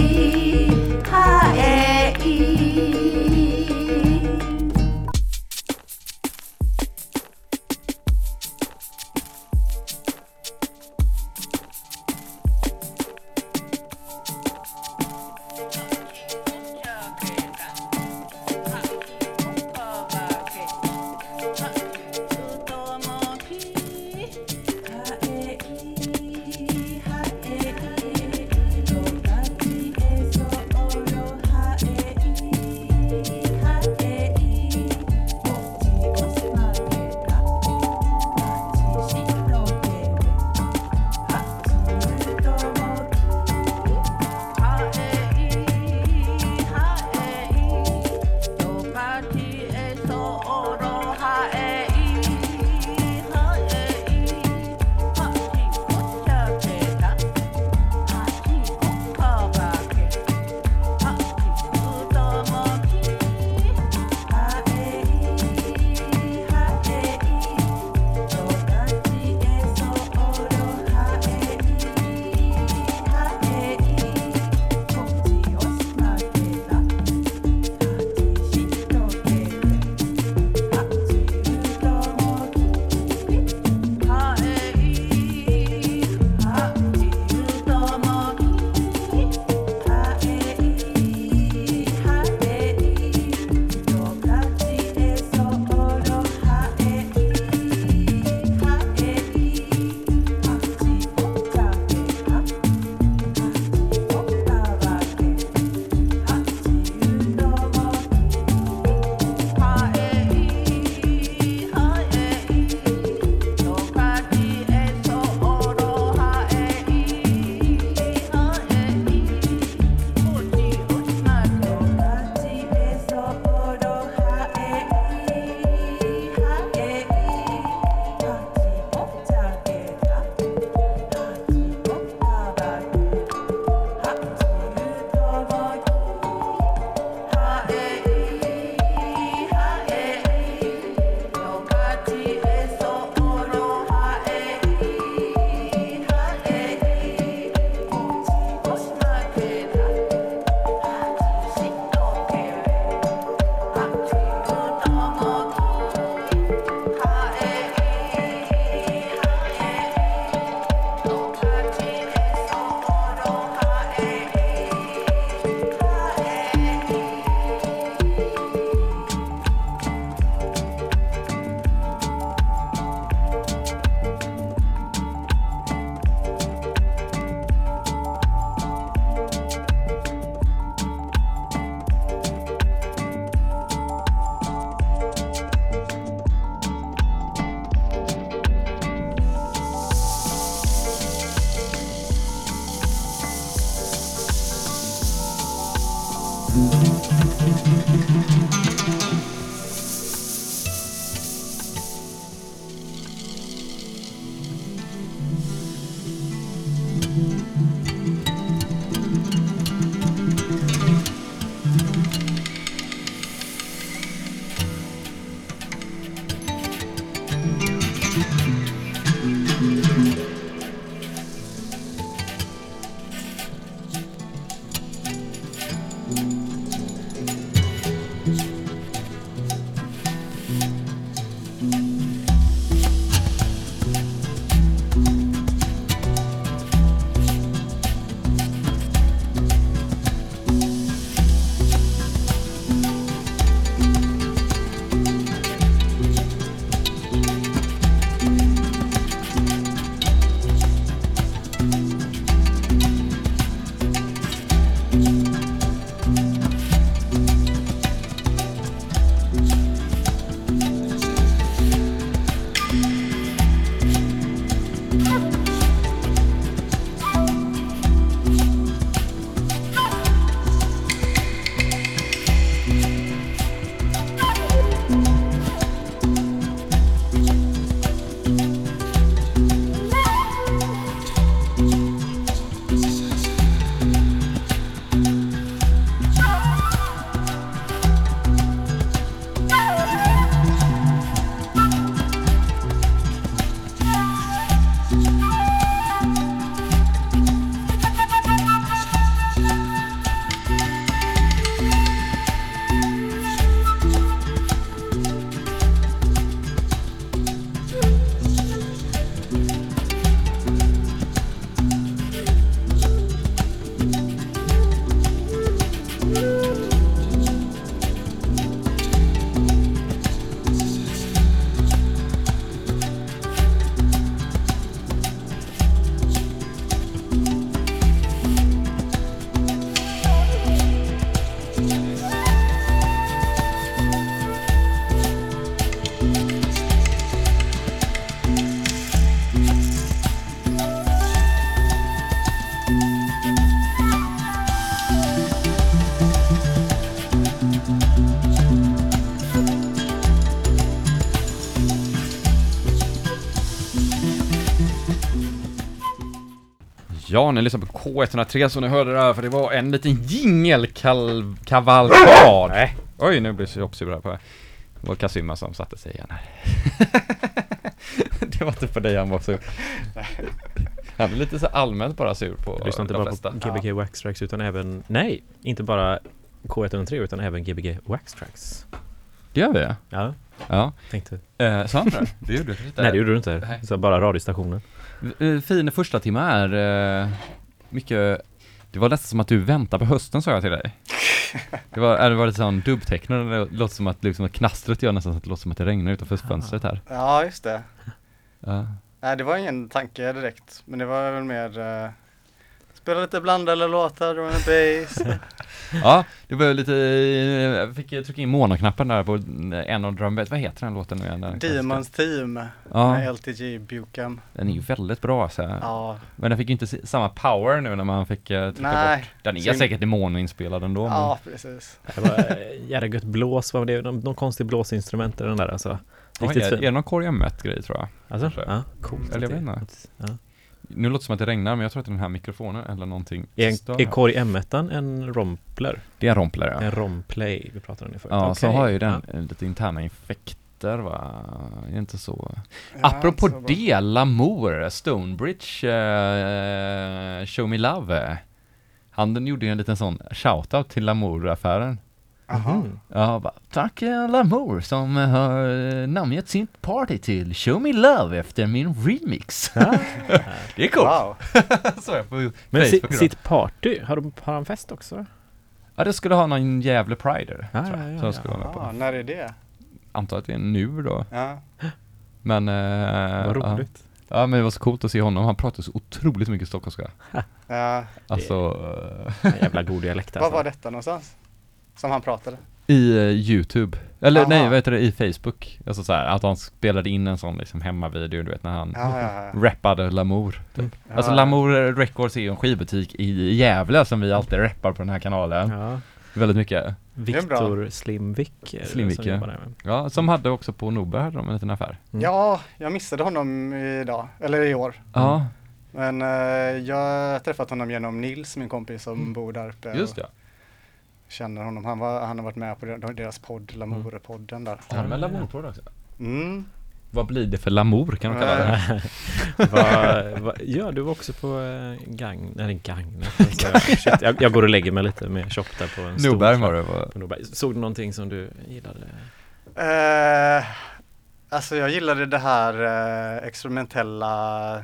Speaker 1: Ja, ni lyssnar på K103 som ni hörde där, för det var en liten jingelkavalkad.
Speaker 2: Nej.
Speaker 1: Oj, nu blir jag sur här på det var Kasima som satte sig igen här. <laughs> det var inte på dig han var sur. Han är lite så allmänt bara sur på
Speaker 2: Lyssna inte
Speaker 1: de
Speaker 2: bara
Speaker 1: flesta.
Speaker 2: på Gbg Wax Tracks utan även, nej, inte bara K103 utan även Gbg Wax Tracks.
Speaker 1: Det gör vi?
Speaker 2: Ja,
Speaker 1: Ja.
Speaker 2: tänkte.
Speaker 1: Eh, sa han det? <laughs> Det gjorde jag inte.
Speaker 2: Nej, det gjorde du inte. Så bara radiostationen.
Speaker 1: Eh, Fin första timme är eh, mycket Det var nästan som att du väntar på hösten sa jag till dig <laughs> Det var, eh, det var lite sån dubbtecknare, det låter som att liksom knastret gör nästan så att det låter som att det regnar utanför fönstret här
Speaker 3: Ja, just det.
Speaker 1: ja.
Speaker 3: Nej, det var ingen tanke direkt, men det var väl mer spela lite blandade låtar, drum and bass. <laughs>
Speaker 1: ja, det var lite, jag fick trycka in monoknappen där på en av drum vad heter den låten nu igen?
Speaker 3: Demons Team
Speaker 1: Ja,
Speaker 3: med LTG Bucam.
Speaker 1: den är ju väldigt bra så här.
Speaker 3: Ja,
Speaker 1: Men den fick ju inte samma power nu när man fick eh, trycka
Speaker 3: nej.
Speaker 1: bort Den är
Speaker 3: Synd.
Speaker 1: säkert monoinspelad ändå men-
Speaker 3: Ja, precis.
Speaker 2: Det var eh, jävla gött blås, vad var det? Någon, någon konstig blåsinstrument i den där alltså. Riktigt
Speaker 1: är, är
Speaker 2: fin.
Speaker 1: det någon M1 grej tror jag?
Speaker 2: Alltså, ja, coolt.
Speaker 1: Eller jag vet
Speaker 2: det-
Speaker 1: inte.
Speaker 2: Ja.
Speaker 1: Nu låter det som att det regnar men jag tror att det är den här mikrofonen eller någonting
Speaker 2: Är,
Speaker 1: här.
Speaker 2: Core M1 en rompler?
Speaker 1: Det är en rompler ja.
Speaker 2: En romplay, vi pratade om det förut.
Speaker 1: Ja, så
Speaker 2: Okej.
Speaker 1: har ju den
Speaker 2: Ja.
Speaker 1: eh, lite interna infekter va? Är det inte så?
Speaker 3: Ja,
Speaker 1: Apropå
Speaker 3: så
Speaker 1: det, Lamour, Stonebridge, eh, Show Me Love. Han gjorde ju en liten sån shoutout till Lamour-affären.
Speaker 3: Jaha.
Speaker 2: Mhm.
Speaker 1: Ja, bara, tack eh, Lamour som eh, har eh, namngett sin party till Show Me Love efter min remix. <laughs>
Speaker 2: Ja.
Speaker 1: det är coolt!
Speaker 3: Wow. <laughs>
Speaker 1: Så jag på
Speaker 2: Men si, sitt party, har, de, har han fest också?
Speaker 1: Ja, det skulle ha någon jävla Prider,
Speaker 2: Ja,
Speaker 1: tror jag,
Speaker 2: ja, ja,
Speaker 1: som
Speaker 2: ja.
Speaker 1: skulle vara med
Speaker 3: Ja,
Speaker 1: på.
Speaker 3: när är det?
Speaker 1: Antar att det är nu då.
Speaker 3: Ja.
Speaker 1: Men... Eh,
Speaker 2: Vad
Speaker 1: ja.
Speaker 2: roligt.
Speaker 1: Ja men det var så coolt att se honom, han pratar så otroligt mycket stockholmska.
Speaker 3: ja.
Speaker 1: Alltså,
Speaker 2: En jävla god dialekt <laughs>
Speaker 3: Var
Speaker 2: alltså.
Speaker 3: var detta någonstans? Som han pratade?
Speaker 1: i eh, Youtube. Eller
Speaker 3: Aha.
Speaker 1: nej, vad heter det, i Facebook. Alltså så här, att han spelade in en sån liksom hemmavideo, du vet när han
Speaker 3: Ja, ja, ja.
Speaker 1: rappade Lamour. Typ.
Speaker 3: Ja.
Speaker 1: Alltså Lamour Records är ju en skivbutik i Gävle som vi alltid rappar på den här kanalen.
Speaker 2: Ja.
Speaker 1: Väldigt mycket.
Speaker 3: är bra.
Speaker 2: Viktor Slimvik. eh,
Speaker 1: Slimvik,
Speaker 2: som
Speaker 1: ja.
Speaker 2: jobbar där med.
Speaker 1: Ja, som hade också på Norberg hade de en liten affär.
Speaker 2: Mm.
Speaker 3: Ja, jag missade honom idag, eller i år.
Speaker 1: Ja,
Speaker 3: Men eh, jag har träffat honom genom Nils, min kompis som bor där uppe.
Speaker 1: just det.
Speaker 3: Känner honom. Han, var, han har varit med på der- deras podd, Lamour-podden där.
Speaker 1: Har de en Lamour på det också?
Speaker 3: Mm.
Speaker 1: Vad blir det för lamour kan man kalla det?
Speaker 2: Va, <laughs> va, ja, du var också på eh, Gagn, nej Gagn. Alltså, <laughs> shit, jag, jag går och lägger mig lite med shop där på en
Speaker 1: Norberg
Speaker 2: stol.
Speaker 1: var det.
Speaker 2: Norberg. Såg du någonting som du gillade?
Speaker 3: Eh, alltså jag gillade det här eh, experimentella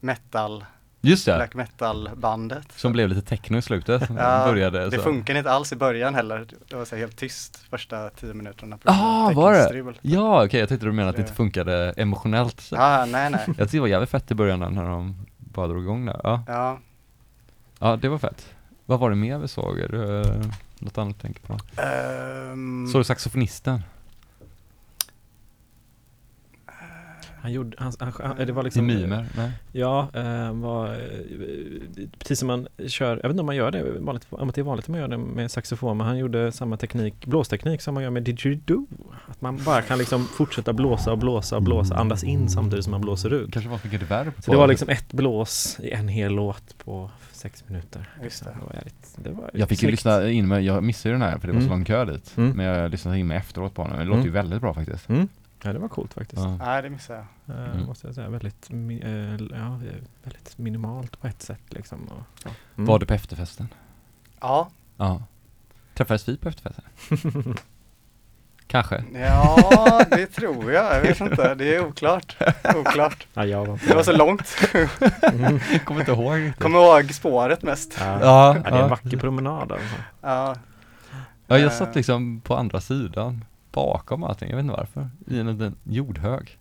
Speaker 3: metal,
Speaker 1: Just det,
Speaker 3: black metal bandet.
Speaker 1: som blev lite techno i slutet.
Speaker 3: Ja,
Speaker 1: Började
Speaker 3: Det
Speaker 1: så.
Speaker 3: funkar inte alls i början heller. Det var så helt tyst första tio minuterna.
Speaker 1: Ah, var det? Ja, okej, jag tyckte du menade att det
Speaker 3: Det-
Speaker 1: inte funkade emotionellt. Så.
Speaker 3: Ja, nej, nej.
Speaker 1: Jag tyckte det var jävligt fett i början när de bara drog igång där. Ja,
Speaker 3: Ja.
Speaker 1: ja det var fett. Vad var det mer vi såg? Det, eh, något annat du tänker på?
Speaker 3: Ehm,
Speaker 1: Såg du saxofonisten?
Speaker 2: Han gjorde, han, han, han, det var
Speaker 1: I
Speaker 2: liksom
Speaker 1: mimer? Nej.
Speaker 2: Ja, eh, var, eh, precis som man kör, jag vet inte om man gör det, vanligt, om det är vanligt att man gör det med saxofon, men han gjorde samma teknik, blåsteknik som man gör med didgeridoo. Att man bara kan liksom fortsätta blåsa och blåsa och blåsa, andas in samtidigt som man blåser ut.
Speaker 1: Kanske var för reverb på
Speaker 2: Så det var liksom ett blås i en hel låt på sex minuter.
Speaker 3: Just det.
Speaker 2: Det var jävligt, det var
Speaker 1: Jag fick ju lyssna in med, jag missade den här för det var så
Speaker 2: Mm.
Speaker 1: lång kö dit.
Speaker 2: Mm.
Speaker 1: Men jag lyssnade in med efteråt på den. Det låter
Speaker 2: Mm.
Speaker 1: ju väldigt bra faktiskt.
Speaker 2: Mm. Ja, det var coolt faktiskt.
Speaker 1: Ja.
Speaker 3: Nej, det missade jag.
Speaker 2: Eh,
Speaker 1: Mm.
Speaker 2: Måste jag säga. Väldigt, mi- eh, ja, väldigt minimalt på ett sätt liksom. Och, ja. Mm.
Speaker 1: Var du på efterfesten?
Speaker 3: Ja,
Speaker 1: Ja. Träffades vi på efterfesten? <laughs> Kanske.
Speaker 3: ja det tror jag. Jag vet inte. Det är oklart. Oklart.
Speaker 2: Ja, jag var
Speaker 3: Det var så långt.
Speaker 2: Mm. <laughs>
Speaker 1: Kommer inte ihåg.
Speaker 3: Kommer ihåg spåret mest.
Speaker 2: Ja.
Speaker 1: Ja,
Speaker 2: Ja, det är en vacker promenad alltså.
Speaker 3: Ja,
Speaker 1: ja, jag
Speaker 3: Eh.
Speaker 1: satt liksom på andra sidan bakom allting, jag vet inte varför. I en liten jordhög.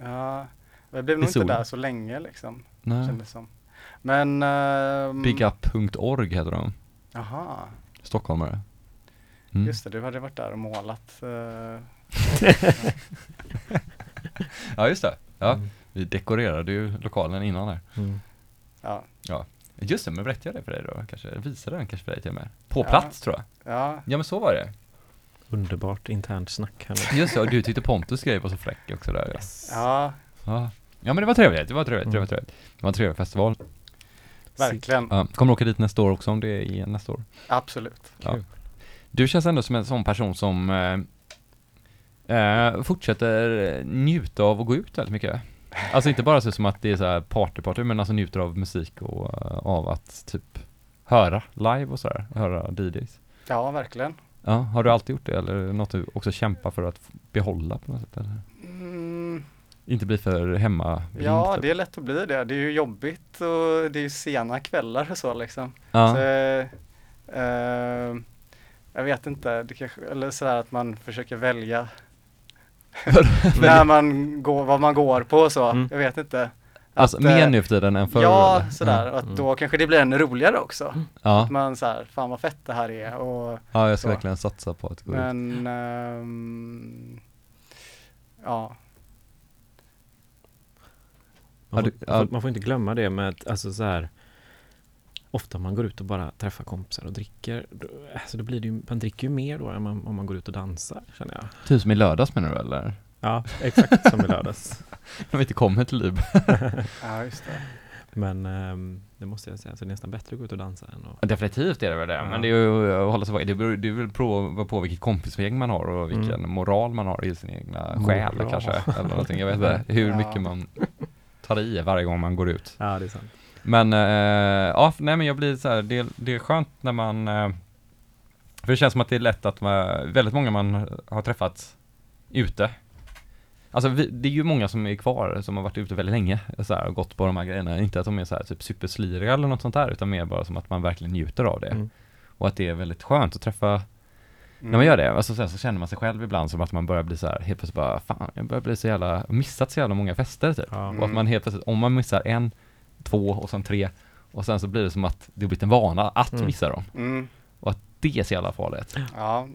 Speaker 3: ja. Jag blev
Speaker 1: I
Speaker 3: nog inte där så länge liksom.
Speaker 1: Nej.
Speaker 3: Kändes som. Men... ehm,
Speaker 1: Bigup.org heter de.
Speaker 3: Jaha,
Speaker 1: Stockholmare. Mm.
Speaker 3: just det. Du hade varit där och målat. eh, <laughs>
Speaker 1: Ja, just det. Ja,
Speaker 2: Mm.
Speaker 1: vi dekorerade ju lokalen innan där.
Speaker 2: Mm.
Speaker 3: ja.
Speaker 1: Just det, men berättade jag det för dig då? Kanske, visade den kanske för dig till och med? På
Speaker 3: Ja.
Speaker 1: plats tror jag.
Speaker 3: Ja,
Speaker 1: Ja men så var det.
Speaker 2: Underbart internt snack här nu.
Speaker 1: Just det, och du tyckte Pontus grej var så fräck också där.
Speaker 2: Yes.
Speaker 3: ja,
Speaker 1: Ja. ja men det var trevligt, det var trevligt, det var
Speaker 2: Mm.
Speaker 1: trevligt. Det var en trevlig festival.
Speaker 3: verkligen.
Speaker 1: Ja. Kommer du åka dit nästa år också om det är igen nästa år?
Speaker 3: Absolut.
Speaker 1: Ja. Du känns ändå som en sån person som eh, eh, fortsätter njuta av att gå ut väldigt mycket. Alltså inte bara så som att det är så här party party men alltså njuter av musik och eh, av att typ höra live och sådär, höra DJs.
Speaker 3: Ja, verkligen.
Speaker 1: Ja, har du alltid gjort det eller är det något du också kämpar för att behålla på något sätt? Eller?
Speaker 3: Mm,
Speaker 1: Inte bli för hemma
Speaker 3: ja,
Speaker 1: typ.
Speaker 3: det är lätt att bli det. Det är ju jobbigt och det är ju sena kvällar och så liksom.
Speaker 1: ja.
Speaker 3: Så, eh, jag vet inte, det kanske, eller sådär att man försöker välja <laughs> <laughs> när man går, vad man går på och så.
Speaker 2: Mm.
Speaker 3: Jag vet inte.
Speaker 1: Alltså
Speaker 3: att,
Speaker 1: mer
Speaker 3: eh,
Speaker 1: nu för tiden än förr?
Speaker 3: Ja,
Speaker 1: eller?
Speaker 3: sådär.
Speaker 1: Ja.
Speaker 3: Och att
Speaker 2: Mm.
Speaker 3: då kanske det blir ännu roligare också.
Speaker 1: Ja.
Speaker 3: Att man såhär, fan vad fett det här är och
Speaker 1: ja, jag ska
Speaker 3: Så.
Speaker 1: verkligen satsa på att gå ut.
Speaker 3: men ehm, ja,
Speaker 2: Man, får, man, får, man får inte glömma det med att, alltså så här Ofta man går ut och bara träffar kompisar och dricker då, alltså då blir det ju, man dricker ju mer då än man, om man går ut och dansar känner jag
Speaker 1: Typ som i lördags menar du eller?
Speaker 2: Ja, exakt som i lördags <laughs>
Speaker 1: När vi inte kommer till Lib. <laughs>
Speaker 3: ja just det.
Speaker 2: Men ehm, det måste jag säga, så det är nästan bättre att gå ut och dansa än att
Speaker 1: Definitivt är det väl det,
Speaker 2: Ja.
Speaker 1: men det är ju att hålla sig. Det beror, det beror på, på vilket kompisgäng man har och vilken
Speaker 2: Mm.
Speaker 1: moral man har i sin egna själ
Speaker 2: Moral.
Speaker 1: kanske. Eller någonting, jag vet inte <laughs> hur
Speaker 3: Ja.
Speaker 1: mycket man tar i varje gång man går ut.
Speaker 2: Ja, det är sant
Speaker 1: Men, eh, ja, nej men jag blir så här, det, det är skönt när man, eh, för det känns som att det är lätt att man, väldigt många man har träffat ute. Alltså vi, det är ju många som är kvar som har varit ute väldigt länge så här, och gått på de här grejerna. Inte att de är så här typ supersliriga eller något sånt där utan mer bara som att man verkligen njuter av det.
Speaker 2: Mm.
Speaker 1: Och att det är väldigt skönt att träffa
Speaker 3: Mm.
Speaker 1: när man gör det, alltså sen så känner man sig själv ibland som att man börjar bli så här helt plötsligt bara, fan jag börjar bli så jävla, missat så jävla många fester typ.
Speaker 3: Mm.
Speaker 1: Och att man helt plötsligt, om man missar en, två och sen tre och sen så blir det som att det har blivit en vana att
Speaker 2: Mm.
Speaker 1: missa dem.
Speaker 3: Mm.
Speaker 1: Det är så jävla farligt.
Speaker 3: Ja,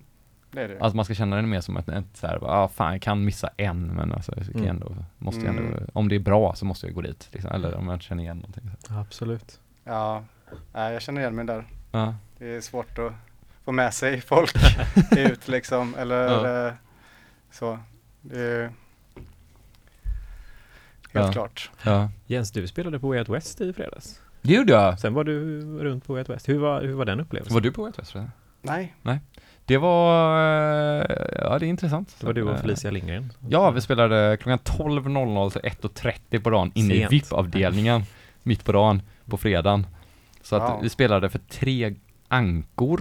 Speaker 3: det är det.
Speaker 1: Att man ska känna det mer som ett, ett så här, ah, fan jag kan missa en men alltså jag kan
Speaker 2: Mm.
Speaker 1: ändå, måste jag ändå,
Speaker 3: Mm.
Speaker 1: om det är bra så måste jag gå dit liksom. Eller om jag känner igen någonting.
Speaker 2: absolut
Speaker 3: Ja, nej, jag känner igen mig där.
Speaker 1: Ja,
Speaker 3: Det är svårt att få med sig folk <laughs> ut liksom, eller
Speaker 1: Ja.
Speaker 3: eh, så. Det är helt
Speaker 1: Ja.
Speaker 3: klart.
Speaker 1: ja.
Speaker 2: Jens, du spelade på Way Out West i fredags
Speaker 1: Det gjorde jag!
Speaker 2: Sen var du runt på Way Out West, hur var, hur var den upplevelsen?
Speaker 1: Var du på White West? förresten?
Speaker 3: Nej.
Speaker 1: Det var, eh, ja det är intressant.
Speaker 2: Det var du och
Speaker 1: Eh,
Speaker 2: Felicia Lindgren.
Speaker 1: Ja, vi spelade klockan 12.00 till 1.30 på dagen inne i. VIP-avdelningen mitt på dagen på fredagen. Så att
Speaker 3: Wow.
Speaker 1: vi spelade för tre ankor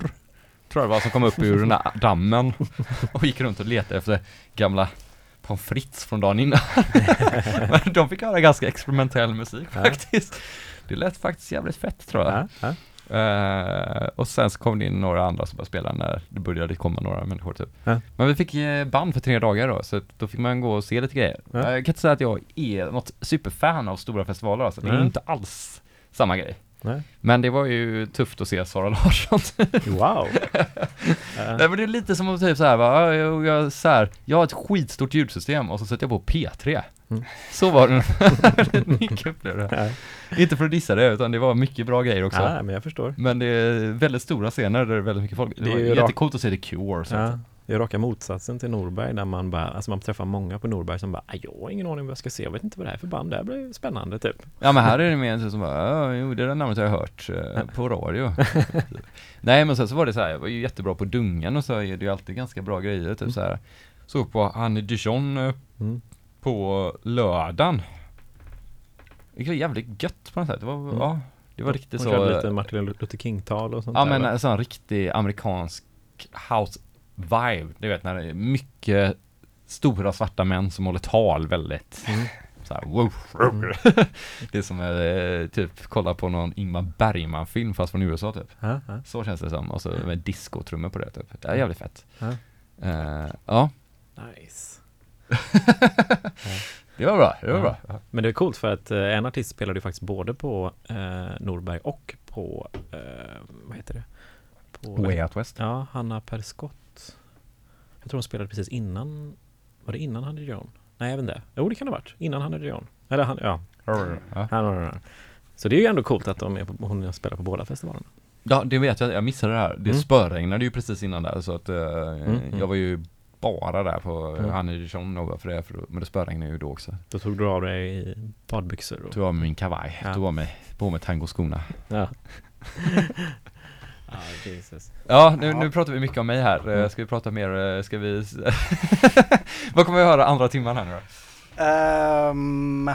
Speaker 1: tror jag det var som kom upp ur den där <laughs> dammen och gick runt och letade efter gamla pommes frites från dagen innan. <laughs> Men de fick höra ganska experimentell musik faktiskt. Det lät faktiskt jävligt fett tror jag.
Speaker 2: Ja, ja.
Speaker 1: Eh, och sen så kom det in några andra som började spela när det började komma några människor typ.
Speaker 2: Ja.
Speaker 1: Men vi fick eh, band för tre dagar då, så då fick man gå och se lite grejer.
Speaker 2: Ja.
Speaker 1: Jag kan inte säga att jag är något superfan av stora festivaler alltså. Det är inte alls samma grej.
Speaker 2: Nej.
Speaker 1: Men det var ju tufft att se Sara Larsson.
Speaker 2: Wow! <laughs>
Speaker 1: Nej men det är lite som att typ såhär va, ja, jag, jag, så här, jag har ett skitstort ljudsystem och så sätter jag på P3.
Speaker 2: Mm. <laughs>
Speaker 1: Så var det <laughs> mycket <laughs> upplevde det.
Speaker 2: Ja.
Speaker 1: Inte för att dissa det, utan det var mycket bra grejer också.
Speaker 2: ja, men jag förstår.
Speaker 1: Men det är väldigt stora scener där det är väldigt mycket folk. Det,
Speaker 2: Det är
Speaker 1: var
Speaker 2: ju rak-
Speaker 1: jättecoolt att se The Cure. Så
Speaker 2: Ja. Det är raka motsatsen till Norberg där man bara, alltså man träffar många på Norberg som bara, "Ah, jag har ingen aning vad jag ska se, jag vet inte vad det här är för band, det här blir spännande typ.
Speaker 1: ja men här är det mer en som bara, jo det är det namnet jag har hört eh, på radio. Nej men sen så var det så här, jag var ju jättebra på Dungen och så är det ju alltid ganska bra grejer typ så här. Såg på Annie Dijon
Speaker 2: Mm.
Speaker 1: På lördagen. Det var jävligt gött på något sätt. Det var,
Speaker 2: Mm.
Speaker 1: ja, det var riktigt
Speaker 2: Hon
Speaker 1: så.
Speaker 2: körde lite Martin Luther King-tal och sånt
Speaker 1: Ja
Speaker 2: där,
Speaker 1: men
Speaker 2: va?
Speaker 1: en sån riktig amerikansk house vibe. Du vet när det är mycket stora svarta män som håller tal väldigt
Speaker 2: Mm.
Speaker 1: så här, wow,
Speaker 2: Mm. <laughs>
Speaker 1: Det är som eh, typ kolla på någon Ingmar Bergman film fast från USA typ.
Speaker 2: Ja.
Speaker 1: Så känns det som. Och så med discotrummor på det typ. Det är jävligt fett.
Speaker 2: Ja.
Speaker 1: Eh, ja,
Speaker 2: Nice. <laughs>
Speaker 1: det var bra. Det var
Speaker 2: Ja.
Speaker 1: bra.
Speaker 2: Men det är coolt för att eh, en artist spelade ju faktiskt både på eh, Norberg och på, eh, vad heter det? På,
Speaker 1: Way Out West.
Speaker 2: Ja, Hanna Perskott. Jag tror hon spelade precis innan, var det innan Hanna Dion? Nej, vet inte. Jo, det kan det ha varit. Innan Hanna Dion. Eller han, ja.
Speaker 1: Ja.
Speaker 2: Han, han, han. Så det är ju ändå coolt att de är på, hon spelar på båda festivalerna.
Speaker 1: Ja, det vet jag. Jag missade det här. Det
Speaker 2: Mm.
Speaker 1: spöregnade ju precis innan där så att eh,
Speaker 2: mm.
Speaker 1: jag var ju bara där på
Speaker 2: Mm.
Speaker 1: mm. Hanne Dijon och för det, för, men det spöregnade ju då också.
Speaker 2: Då tog du av dig i badbyxor och...
Speaker 1: Tog av mig min kavaj,
Speaker 2: Ja.
Speaker 1: tog av mig, på mig tangoskorna.
Speaker 2: Ja. <laughs> ja, Jesus.
Speaker 1: Ja, nu,
Speaker 3: Ja.
Speaker 1: nu pratar vi mycket om mig här.
Speaker 2: Mm.
Speaker 1: Ska vi prata mer, eh, ska vi... <laughs> Vad kommer vi höra andra timman här nu då?
Speaker 3: Ehm,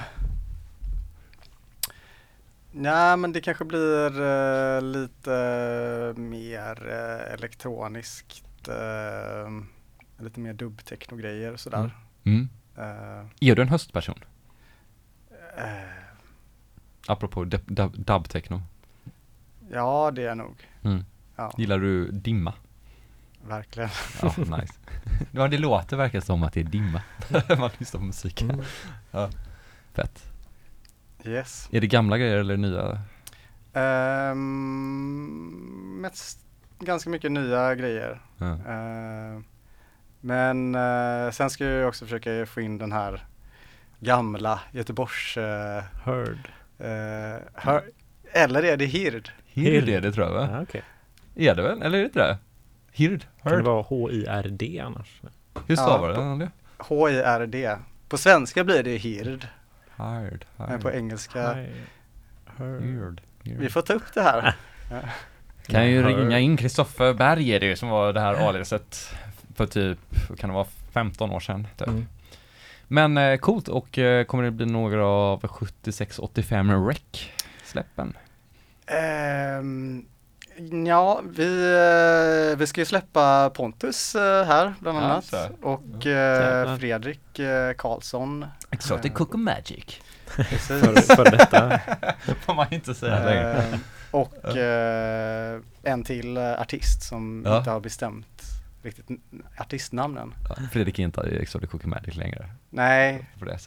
Speaker 3: Nej men det kanske blir eh, lite mer uh, elektroniskt, eh, lite mer dubbtechno-grejer och sådär.
Speaker 1: Mm.
Speaker 3: Eh,
Speaker 1: Är du en höstperson?
Speaker 3: eh,
Speaker 1: Apropå dub, dub, dub-techno.
Speaker 3: ja det är jag nog,
Speaker 1: Mm.
Speaker 3: ja
Speaker 1: Gillar du dimma?
Speaker 3: verkligen.
Speaker 1: Ja, nice. <laughs> ja, det låter verkligen som att det är dimma när <laughs> man lyssnar på musik.
Speaker 2: Mm.
Speaker 1: Fett.
Speaker 3: Yes.
Speaker 1: Är det gamla grejer eller nya?
Speaker 3: Um, mest, ganska mycket nya grejer.
Speaker 1: Ja.
Speaker 3: Eh, men eh, sen ska jag också försöka få in den här gamla Göteborgs eh,
Speaker 2: Heard.
Speaker 3: eh, hör, eller är det Hird?
Speaker 1: Hird är det tror jag va?
Speaker 2: Ja, okej.
Speaker 1: Är det väl? Eller är det inte det? Hird?
Speaker 2: Kan det vara H-I-R-D annars?
Speaker 1: Hur stavar
Speaker 3: Ja,
Speaker 1: ja, det?
Speaker 3: H-I-R-D. På svenska blir det Hird,
Speaker 1: Hird.
Speaker 3: men på engelska.
Speaker 2: Hi- Heard.
Speaker 1: Hird.
Speaker 3: Vi får ta upp det här. <laughs>
Speaker 1: Kan ju ringa in Kristoffer Berg är det ju som var det här aliaset för typ, kan det vara 15 år sedan typ.
Speaker 2: Mm.
Speaker 1: Men eh, coolt och eh, kommer det bli några av 76-85 rec släppen?
Speaker 3: Ehm, ja, vi, eh, vi ska ju släppa Pontus eh, här bland
Speaker 1: Ja,
Speaker 3: annat
Speaker 1: så.
Speaker 3: och
Speaker 2: Jävlar.
Speaker 3: eh, Fredrik eh, Karlsson.
Speaker 1: Exotic. Cook and Magic
Speaker 3: Precis.
Speaker 2: För, för detta. <laughs>
Speaker 1: Får man inte säga längre
Speaker 3: Ehm, och eh, en till eh, artist som
Speaker 1: Ja.
Speaker 3: inte har bestämt riktigt artistnamnen.
Speaker 1: ja, Fredrik är inte i Exotic Cook and Magic längre
Speaker 3: Nej,
Speaker 1: För det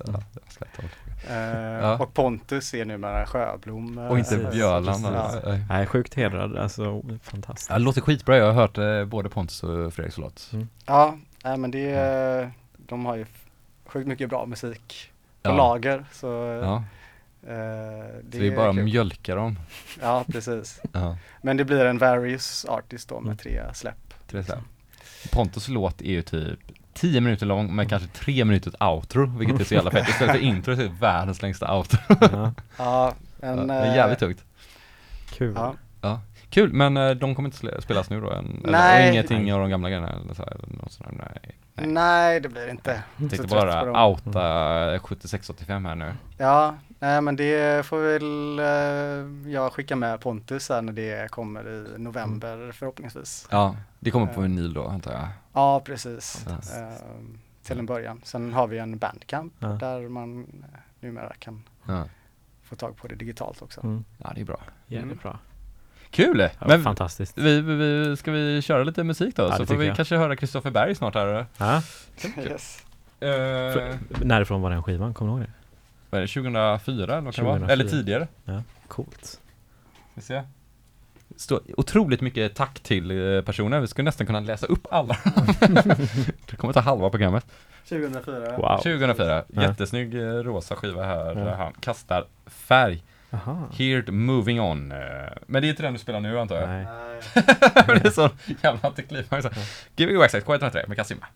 Speaker 1: ta det.
Speaker 3: eh,
Speaker 1: Ja.
Speaker 3: och Pontus är numera Sjöblom. eh,
Speaker 1: Och inte
Speaker 2: Precis.
Speaker 1: Björland
Speaker 3: Ja.
Speaker 1: alltså. Nej.
Speaker 2: Sjukt hedrad. Alltså, fantastiskt.
Speaker 1: Ja, det låter skitbra, jag har hört eh, både Pontus och Fredriks låt
Speaker 3: Ja, nej, men det är, de har ju sjukt mycket bra musik på
Speaker 1: Ja.
Speaker 3: lager. Så,
Speaker 1: Ja,
Speaker 3: eh, det,
Speaker 1: så är bara att
Speaker 3: kul.
Speaker 1: mjölka dem
Speaker 3: Ja, precis. Men det blir en various artist då med
Speaker 2: Mm.
Speaker 3: tre släpp.
Speaker 1: så här. Pontus låt är ju typ 10 minuter lång men kanske 3 minuter outro vilket är så jävla fett istället för <laughs> intro så är det världens längsta outro
Speaker 2: Ja,
Speaker 3: Ja, men
Speaker 1: ja, det är jävligt tungt
Speaker 2: kul.
Speaker 3: Ja,
Speaker 1: Kul, men eh, de kommer inte spelas nu då? Än, eller,
Speaker 3: Nej.
Speaker 1: och ingenting av de gamla grejerna? Eller så eller något sånt där, nej.
Speaker 3: Nej.
Speaker 1: Nej.
Speaker 3: det blir det inte.
Speaker 1: Jag tänkte bara outa 7685 här nu.
Speaker 3: Ja, nej men det får väl eh, jag skicka med Pontus här när det kommer i november förhoppningsvis.
Speaker 1: Ja, det kommer på
Speaker 3: Eh.
Speaker 1: vinyl då antar jag.
Speaker 3: Ja, precis. Eh, till en början. Sen har vi en bandcamp
Speaker 2: Ja.
Speaker 3: där man eh, numera kan
Speaker 1: Ja,
Speaker 3: få tag på det digitalt också.
Speaker 2: Mm.
Speaker 1: ja det är bra.
Speaker 2: Jävligt
Speaker 3: Mm.
Speaker 2: bra.
Speaker 1: Kul!
Speaker 2: Ja,
Speaker 1: Men
Speaker 2: Fantastiskt.
Speaker 1: vi, vi, ska vi köra lite musik då?
Speaker 2: Ja,
Speaker 1: så får vi
Speaker 2: jag.
Speaker 1: kanske höra Kristoffer Berg snart här.
Speaker 2: Ja. <laughs>
Speaker 3: Yes.
Speaker 1: Uh,
Speaker 2: För, närifrån var den skivan? Kommer du ihåg det?
Speaker 1: vad är det, 2004 eller vad kan det vara?
Speaker 2: 2004.
Speaker 1: Eller tidigare?
Speaker 2: Coolt.
Speaker 1: Vi ser. Står otroligt mycket tack till eh, personer, vi skulle nästan kunna läsa upp alla. <laughs> det kommer ta halva programmet.
Speaker 3: 2004.
Speaker 2: Wow.
Speaker 1: 2004,
Speaker 2: Ja.
Speaker 1: jättesnygg eh, rosa skiva här,
Speaker 2: Ja.
Speaker 1: han kastar färg.
Speaker 2: Aha.
Speaker 1: Heard moving on. eh, Men det är inte den du spelar nu antar jag?
Speaker 2: Nej. <laughs>
Speaker 1: Det är så jävla antiklimax. You access, K103 med Kasima.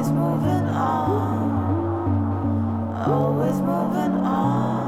Speaker 5: Always moving on. Always moving on.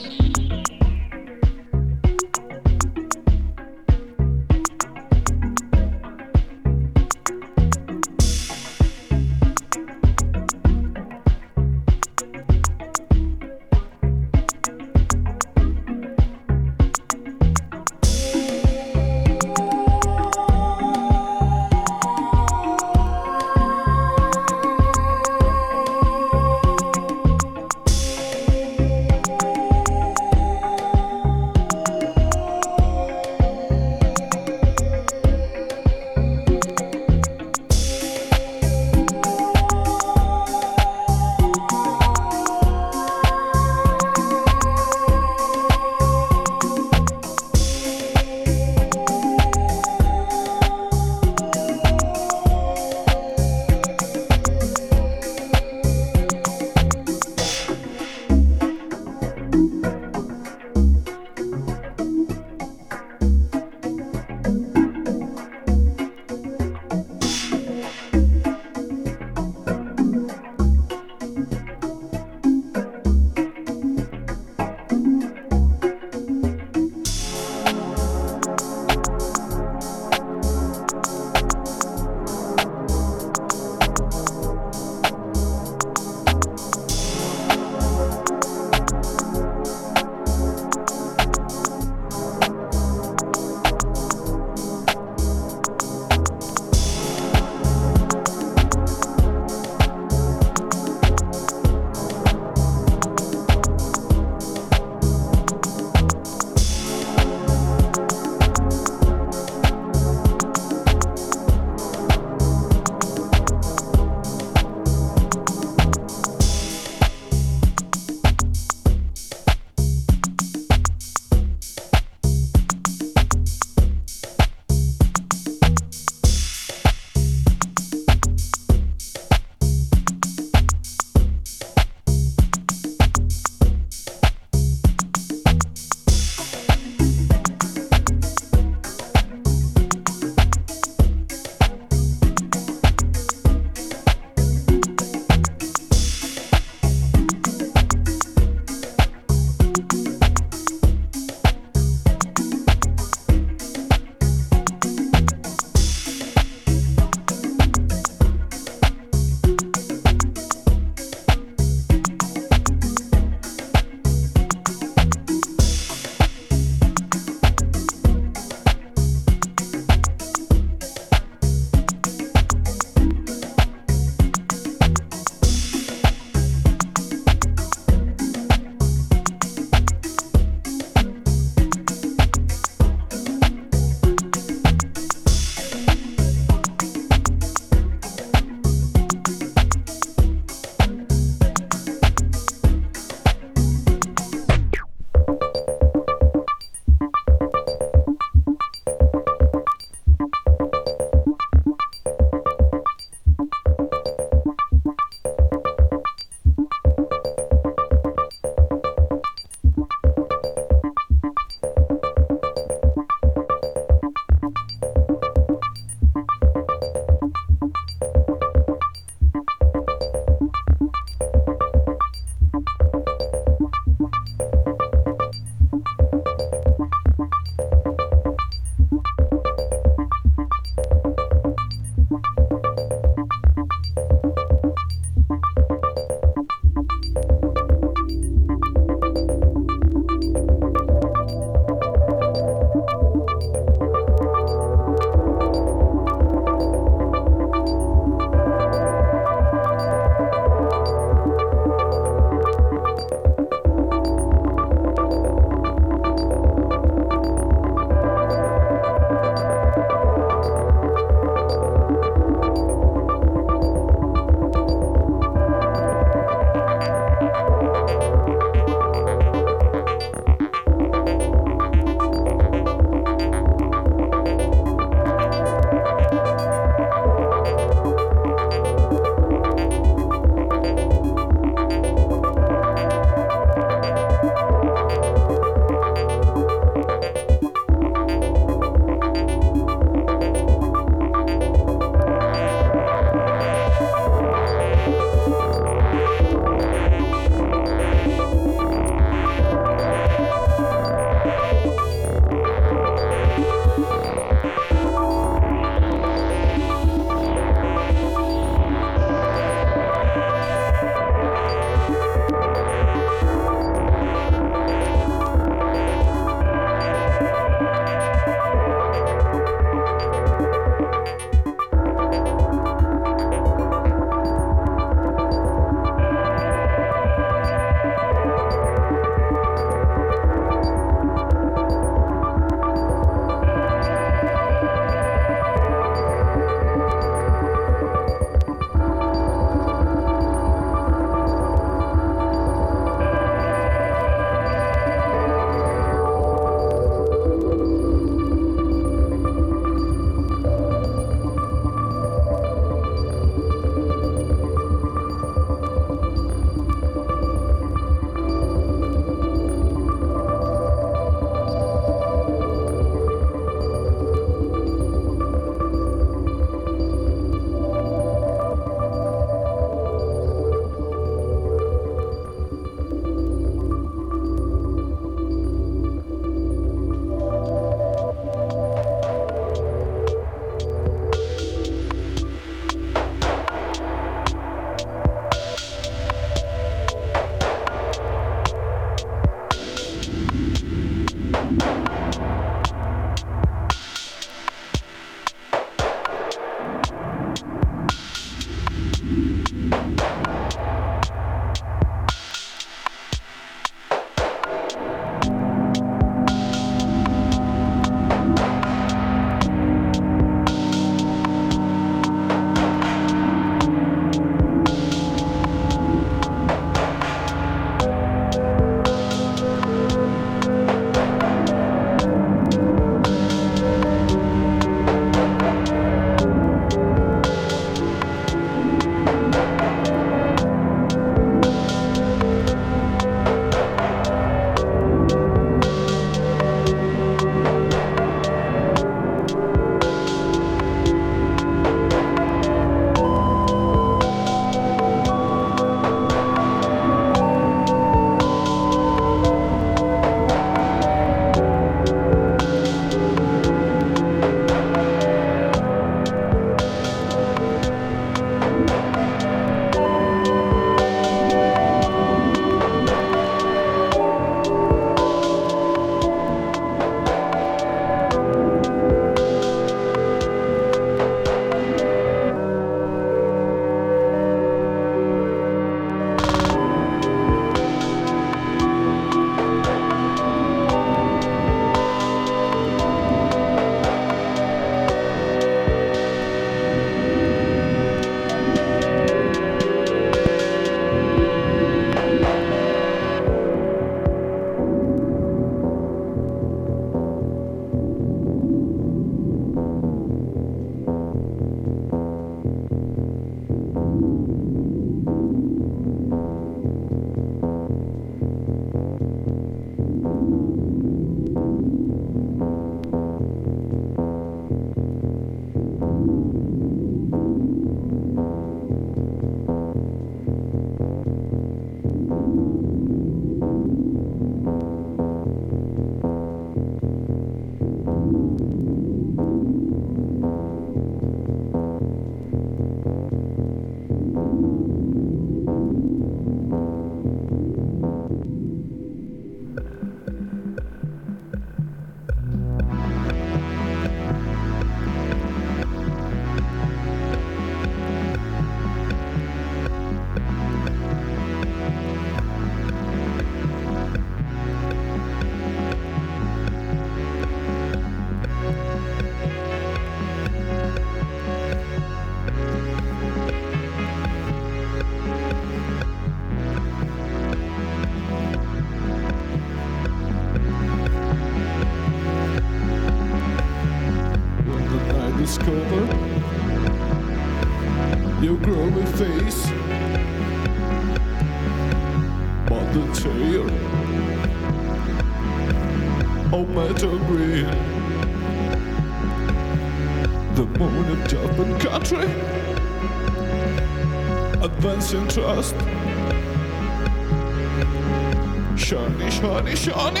Speaker 7: keine Schane.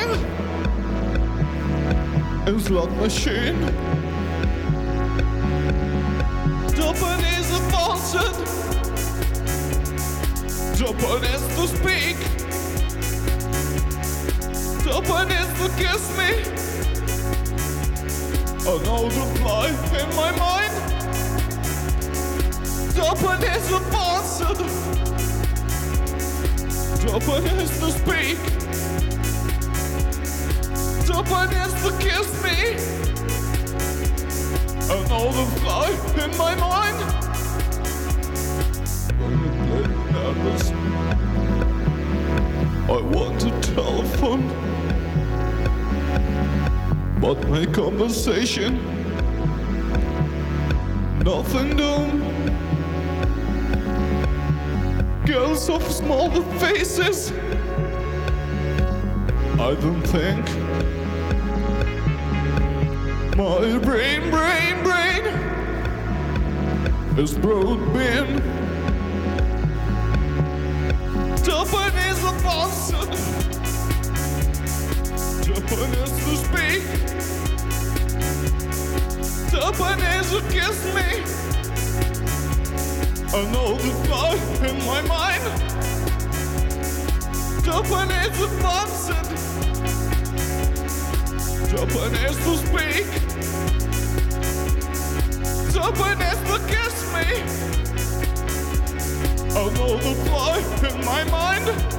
Speaker 7: Es lag mir schön. Japanese Wahnsinn. Japanese to speak. Japanese to kiss me. An old life in my mind. Japanese Wahnsinn. Japanese to speak. Japanese to kiss me. And all the fly in my mind. A. I want to telephone, but my conversation, nothing doing. Girls of small faces. I don't think my brain, brain, brain is broad being. Japanese advanced. Japanese to speak. Japanese to kiss me. I know the fly in my mind. Japanese advanced. Japanese to speak openness that gives me. Although the fly in my mind.